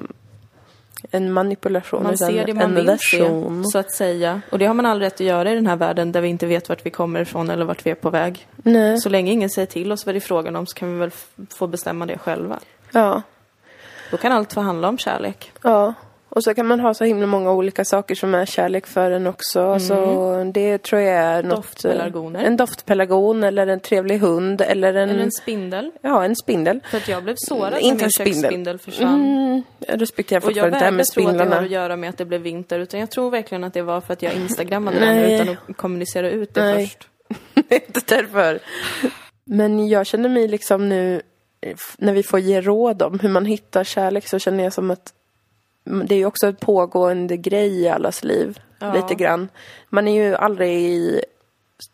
en manipulation man ser det man vill version. se, så att säga. Och det har man all rätt att göra i den här världen där vi inte vet vart vi kommer ifrån eller vart vi är på väg. Nej. Så länge ingen säger till oss vad det är frågan om så kan vi väl få bestämma det själva. Ja. Då kan allt få handla om kärlek. ja. Och så kan man ha så himla många olika saker som är kärlek för en också. Så det tror jag är något... Doftpelargoner. En doftpelargon eller en trevlig hund eller en... Eller en spindel. Ja, en spindel. För att jag blev sårad när Inte min en spindel. köksspindel försvann. Mm, jag respekterar Och jag fortfarande det här vägrar med tro att det har spindlarna. att göra med att det blev vinter. Utan jag tror verkligen att det var för att jag instagrammade den utan att kommunicera ut det Nej. först. inte därför. Men jag känner mig liksom nu, när vi får ge råd om hur man hittar kärlek så känner jag som att mm, det är ju också en pågående grej i allas liv. Ja. Lite grann. Man är ju aldrig i...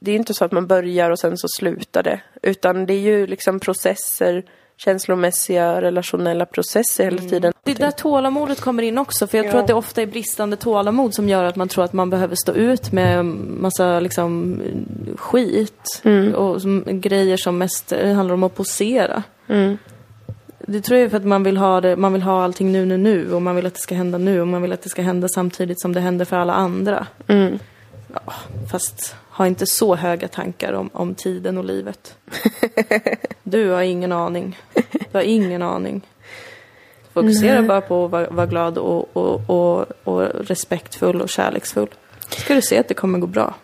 Det är inte så att man börjar och sen så slutar det. Utan det är ju liksom processer, känslomässiga, relationella processer hela tiden. Det är där tålamodet kommer in också, för jag tror Ja. att det ofta är bristande tålamod som gör att man tror att man behöver stå ut med massa liksom skit och som, grejer som mest eh, handlar om att posera. Mm. Det tror jag är för att man vill ha det, man vill ha allting nu, nu, nu och man vill att det ska hända nu och man vill att det ska hända samtidigt som det händer för alla andra. Mm. Ja, fast ha inte så höga tankar om, om tiden och livet. Du har ingen aning. Du har ingen aning. Fokusera bara på att vara, vara glad och, och, och, och respektfull och kärleksfull. Ska du se att det kommer gå bra.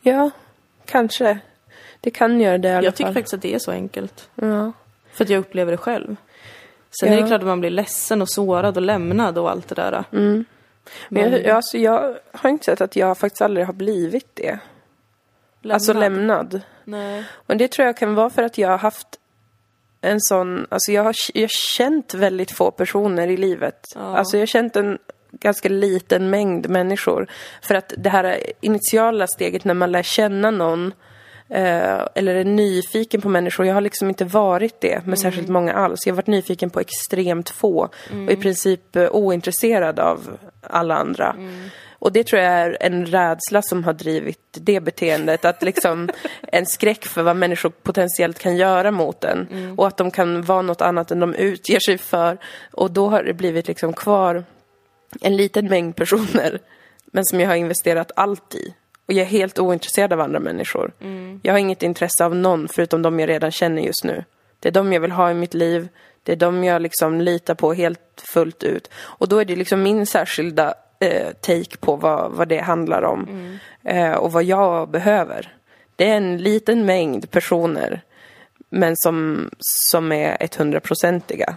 Ja, kanske. Det kan göra det i alla Jag tycker fall. faktiskt att det är så enkelt. Ja. För att jag upplever det själv. Sen är Ja. det klart att man blir ledsen och sårad och lämnad och allt det där. Men jag, alltså, jag har inte sett att jag faktiskt aldrig har blivit det. Alltså lämnad. Nej. Men det tror jag kan vara för att jag har haft en sån, alltså jag har, jag har känt väldigt få personer i livet. Ja. Alltså jag har känt en ganska liten mängd människor. För att det här initiala steget när man lär känna någon eller är nyfiken på människor. Jag har liksom inte varit det med särskilt många alls. Jag har varit nyfiken på extremt få och i princip eh, ointresserad av alla andra. Och det tror jag är en rädsla som har drivit det beteendet. Att liksom en skräck för vad människor potentiellt kan göra mot en. Och att de kan vara något annat än de utger sig för. Och då har det blivit liksom kvar en liten mängd personer. Men som jag har investerat allt i. Och jag är helt ointresserad av andra människor. Jag har inget intresse av någon förutom de jag redan känner just nu. Det är de jag vill ha i mitt liv. Det är de jag liksom litar på helt fullt ut. Och då är det liksom min särskilda eh, take på vad, vad det handlar om. Eh, och vad jag behöver. Det är en liten mängd personer. Men som, som är 100-procentiga.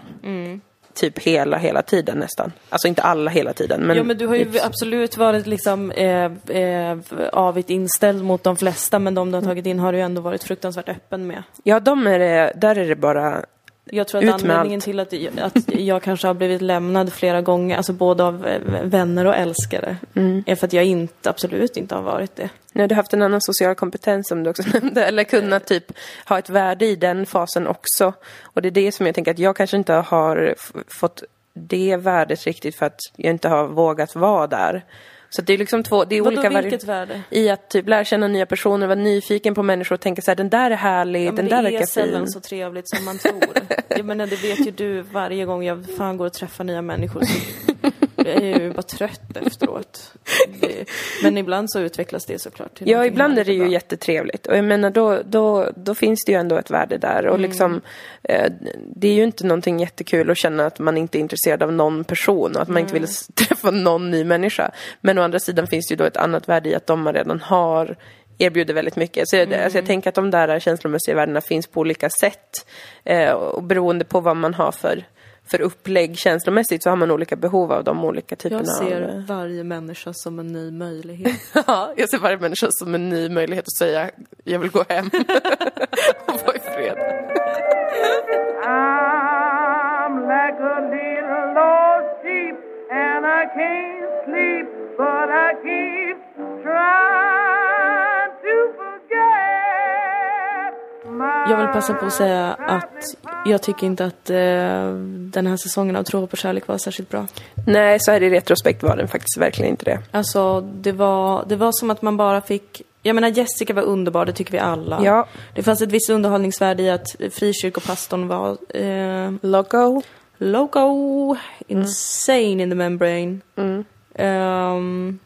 Typ hela, hela tiden nästan. Alltså inte alla hela tiden. Men, Ja men du har ju absolut varit liksom eh, eh, avigt inställd mot de flesta men de du har tagit in har du ju ändå varit fruktansvärt öppen med. Ja, de är det, där är det bara... Jag tror att anledningen till att, att jag kanske har blivit lämnad flera gånger, alltså både av eh, vänner och älskare, Mm. är för att jag inte, absolut inte har varit det. Nu har du haft en annan social kompetens som du också nämnde. Eller kunnat typ ha ett värde i den fasen också. Och det är det som jag tänker att jag kanske inte har fått det värdet riktigt för att jag inte har vågat vara där. Så det är liksom två, det är Vadå, olika vilket värde? I att typ lära känna nya personer, vara nyfiken på människor och tänka så här, den där är härlig, Ja, den där det är verkar sällan fin. så trevligt som man tror. jag menar, det vet ju du varje gång jag fan går och träffar nya människor. Så jag är ju bara trött efteråt. Det, men ibland så utvecklas det såklart till Ja, ibland är det ju bra. jättetrevligt. Och jag menar, då, då, då finns det ju ändå ett värde där. Och liksom, eh, det är ju inte någonting jättekul att känna att man inte är intresserad av någon person och att man inte vill träffa någon ny människa. Men å andra sidan finns det ju då ett annat värde i att de man redan har erbjuder väldigt mycket. Så jag, alltså jag tänker att de där känslomässiga värdena finns på olika sätt. Eh, och beroende på vad man har för, för upplägg känslomässigt så har man olika behov av de olika typerna Jag av... ser varje människa som en ny möjlighet. Ja, jag ser varje människa som en ny möjlighet att säga jag vill gå hem och vara i fred. I'm like a little lost sheep and I can't sleep, but I keep trying Jag vill passa på att säga att jag tycker inte att eh, den här säsongen av Tro på kärlek var särskilt bra. Nej, så här i retrospekt var den faktiskt verkligen inte det. Alltså, det var, det var som att man bara fick... Jag menar, Jessica var underbar, det tycker vi alla. Ja. Det fanns ett visst underhållningsvärde i att frikyrkopastorn var eh, Logo. loco, insane in the membrane. Ehm,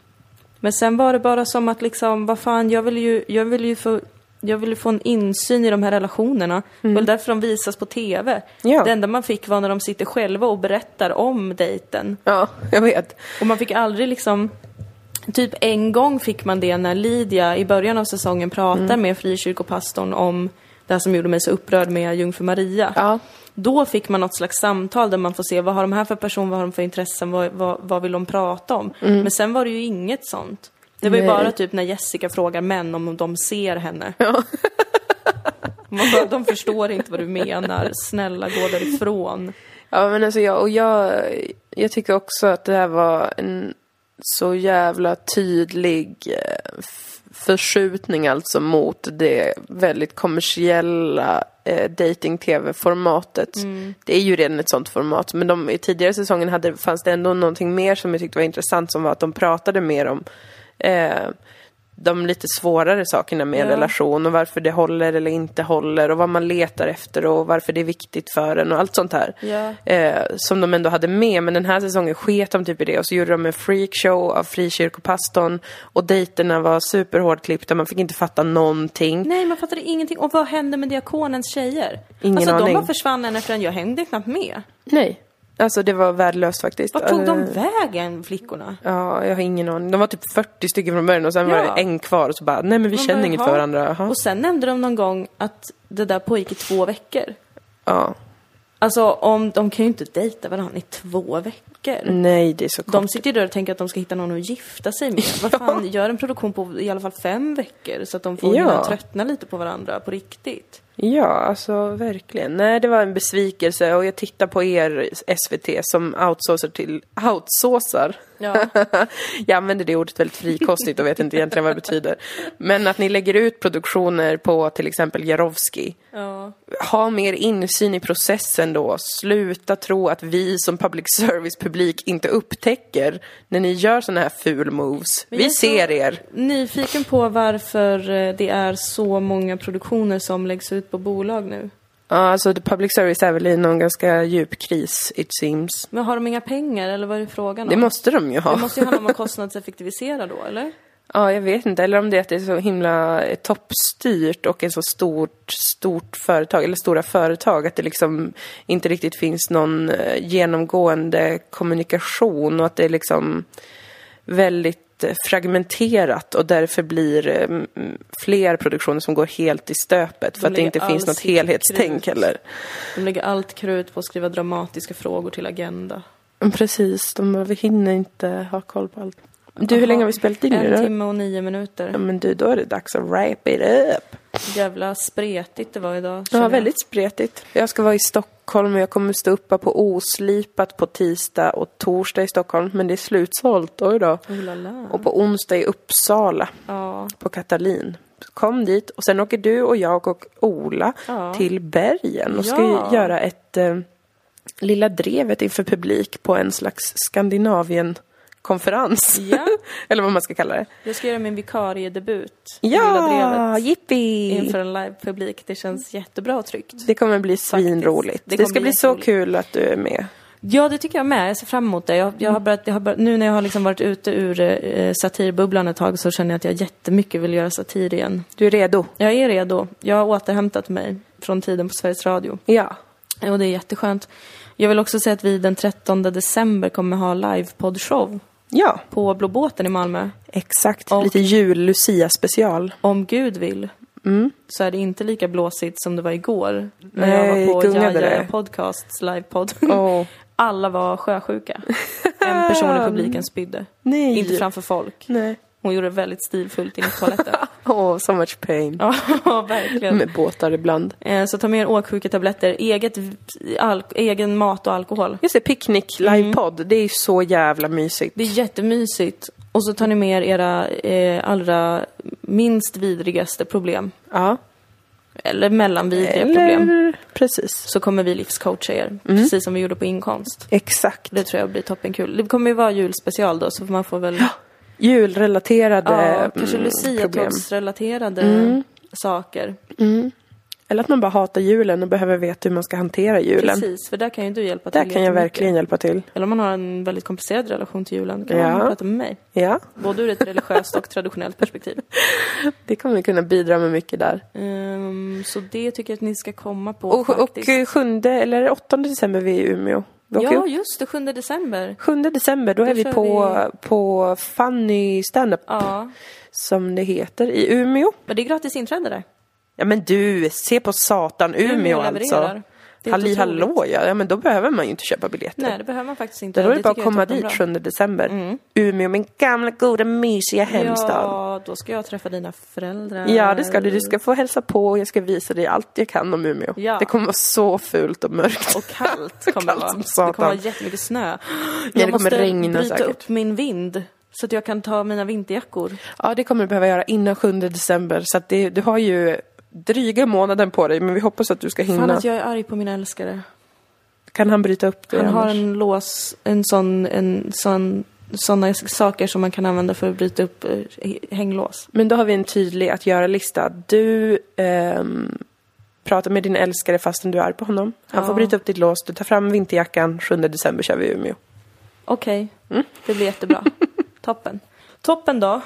men sen var det bara som att liksom, vad fan, jag vill ju, jag vill ju få jag ville få en insyn i de här relationerna. Det var därför de visas på TV. Ja. Det enda man fick var när de sitter själva och berättar om dejten. Ja, jag vet. Och man fick aldrig liksom... Typ en gång fick man det när Lydia i början av säsongen pratar med frikyrkopastorn om det här som gjorde mig så upprörd med Jungfru Maria. Ja. Då fick man något slags samtal där man får se vad har de här för person, vad har de för intressen, vad, vad, vad vill de prata om? Men sen var det ju inget sånt. Det var ju bara typ när Jessica frågar män om de ser henne. Man bara, de förstår inte vad du menar, snälla gå därifrån. Ja, men alltså jag, och jag, jag tycker också att det här var en så jävla tydlig eh, förskjutning alltså mot det väldigt kommersiella eh, dating-tv-formatet. Det är ju redan ett sånt format, men de, i tidigare säsongen hade, fanns det ändå någonting mer som jag tyckte var intressant som var att de pratade mer om eh, de lite svårare sakerna med en Ja. relation och varför det håller eller inte håller och vad man letar efter och varför det är viktigt för en och allt sånt här. Ja. Eh, som de ändå hade med, men den här säsongen sket de typ i det och så gjorde de en freakshow av frikyrkopastorn och dejterna var superhårdklippta, man fick inte fatta någonting. Nej, man fattade ingenting. Och vad hände med diakonens tjejer? Ingen alltså aning. de bara försvann en efter en. Jag hängde knappt med. Nej, alltså det var värdelöst faktiskt. Vart tog de Eh, vägen, flickorna? Ja, jag har ingen aning. De var typ 40 stycken från början och sen var Ja. det en kvar och så bara, nej men vi Man känner bara, inget för varandra. Jaha. Och sen nämnde de någon gång att det där pågick i två veckor. Ja. Alltså, om, de kan ju inte dejta varandra i två veckor. Nej, det är så kort. De sitter ju där och tänker att de ska hitta någon att gifta sig med. Vad fan, gör en produktion på i alla fall fem veckor så att de får Ja. tröttna lite på varandra på riktigt. Ja, alltså verkligen. Nej, det var en besvikelse och jag tittar på er SVT som outsourcar till outsourcar. Ja. jag använder det ordet väldigt frikostigt och vet inte egentligen vad det betyder. Men att ni lägger ut produktioner på till exempel Jarowski. ja. Ha mer insyn i processen då. Sluta tro att vi som public service-publik inte upptäcker när ni gör såna här ful moves. Men Vi ser er. Nyfiken på varför eh, det är så många produktioner som läggs ut på bolag nu. Ja, alltså public service är väl i någon ganska djup kris, it seems. Men har de inga pengar eller vad är det frågan om? Det måste de ju ha. Det måste ju handla om att kostnadseffektivisera då, eller? Ja, jag vet inte. Eller om det är att det är så himla eh, toppstyrt och ett så stort, stort företag, eller stora företag, att det liksom inte riktigt finns någon eh, genomgående kommunikation och att det är liksom väldigt fragmenterat och därför blir eh, fler produktioner som går helt i stöpet för att det inte finns något helhetstänk krut. heller. De lägger allt krut på att skriva dramatiska frågor till Agenda. Men Precis, de vi hinner inte ha koll på allt. Du, hur länge har vi spelat in nu En timme och nio Ja, minuter. men du, då är det dags att wrap it up. Jävla spretigt det var idag. Ja, väldigt spretigt. Jag ska vara i Stockholm och jag kommer stå uppe på Oslipat på tisdag och torsdag i Stockholm. Men det är slutsålt, oj då. Oh la la. Och på onsdag i Uppsala Ja, på Katalin. Kom dit och sen åker du och jag och Ola Ja. till bergen och ska Ja. ju göra ett eh, Lilla Drevet inför publik på en slags Skandinavien-konferens. Ja. Eller vad man ska kalla det. jag ska göra min vikariedebut. Ja, jippi! Inför en livepublik. Det känns jättebra och tryggt. Det kommer bli svinroligt. Det Det, ska bli så kul att du är med. Ja, det tycker jag med. Jag ser fram emot det. Jag, jag har börjat, jag har börjat, nu när jag har liksom varit ute ur eh, satirbubblan ett tag så känner jag att jag jättemycket vill göra satir igen. Du är redo? Jag är redo. Jag har återhämtat mig från tiden på Sveriges Radio. Ja. Och det är jätteskönt. Jag vill också säga att vi den 13 december kommer ha livepoddshow Ja, på Blå båten i Malmö. exakt. Och- Lite jul-Lucia-special. Om Gud vill Mm. så är det inte lika blåsigt som det var igår. När Nej, jag var på Jaja. Podcasts livepodd. Åh, Alla var sjösjuka. En person i publiken spydde. nej. Inte framför folk. Nej. Hon gjorde det väldigt stilfullt inne på toaletten. Åh, so much pain. ja, verkligen. Med båtar ibland. Eh, Så ta med er åksjuketabletter, eget, egen mat och alkohol. Just det, picknick livepodd. Det är så jävla mysigt. Det är jättemysigt. Och så tar ni med er era eh, allra minst vidrigaste problem. Ja. Eller mellanvidriga problem. Eller, precis. Så kommer vi livscoacha er. Precis som vi gjorde på inkomst. Exakt. Det tror jag blir toppenkul. Det kommer ju vara julspecial då, så man får väl... Julrelaterade Ja, kanske mm, problem. Lucia-tågsrelaterade saker. Eller att man bara hatar julen och behöver veta hur man ska hantera julen. Precis, för där kan ju du hjälpa till Där kan jag verkligen hjälpa till. Eller om man har en väldigt komplicerad relation till julen, kan Ja. man prata med mig. Ja, Både ur ett religiöst och traditionellt perspektiv. det kommer kunna bidra med mycket där. Ehm, så det tycker jag att ni ska komma på Och, och faktiskt. sjunde eller åttonde december vi är i Umeå. Vi ja, upp. just det, 7 december. 7 december, då, Då är vi på, på Funny Standup, Ja, som det heter, i Umeå. men det är gratis inträde där. Ja men du, se på satan Umeå, Umeå alltså. Det Halli hallå ja. ja, men då behöver man ju inte köpa biljetter. Nej, det behöver man faktiskt inte. Då är det bara att jag komma dit 7 december. Umeå, min gamla goda mysiga hemstad. Ja, då ska jag träffa dina föräldrar. Ja, det ska du. Du ska få hälsa på och jag ska visa dig allt jag kan om Umeå. Ja. Det kommer vara så fult och mörkt. Och kallt kommer Kallt det vara. som Det kommer vara jättemycket snö. det Jag kommer måste regna bryta säkert. upp min vind. Så att jag kan ta mina vinterjackor. Ja, det kommer du behöva göra innan 7 december. Så att det, du har ju dryga månaden på dig, men vi hoppas att du ska Fan hinna. att jag är arg på min älskare. Kan han bryta upp det Han har en lås, en sån, en sån, såna saker som man kan använda för att bryta upp eh, hänglås. Men då har vi en tydlig att göra-lista. Du ehm, pratar med din älskare fastän du är arg på honom. Han Ja. får bryta upp ditt lås. Du tar fram vinterjackan. 7 december kör vi i Umeå. Okej, Mm. det blir jättebra. Toppen. Toppen då.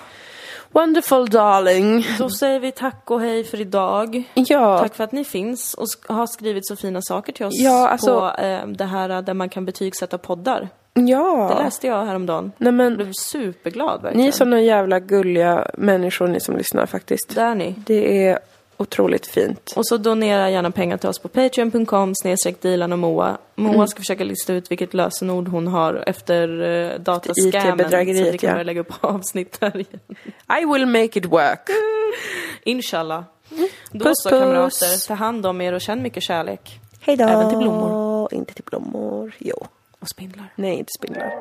Wonderful darling. Då säger vi tack och hej för idag. Ja, Tack för att ni finns och har skrivit så fina saker till oss Ja, alltså- på eh, det här där man kan betygsätta poddar. ja. Det läste jag häromdagen. Nej Jag men, blev superglad verkligen. ni är såna jävla gulliga människor ni som lyssnar faktiskt. Där är ni. Det är otroligt fint. Och så donera gärna pengar till oss på patreon.com snedstreck Dilan och Moa. Moa Mm. ska försöka lista ut vilket lösenord hon har efter uh, datascammen. IT-bedrägeriet, Så vi kan ja. börja lägga upp avsnitt där igen. I will make it work. Inshallah. Då Puss, så puss. kamrater, ta hand om er och känn mycket kärlek. Hej då. Även till blommor. Inte till blommor. Jo. Och spindlar. Nej, inte spindlar.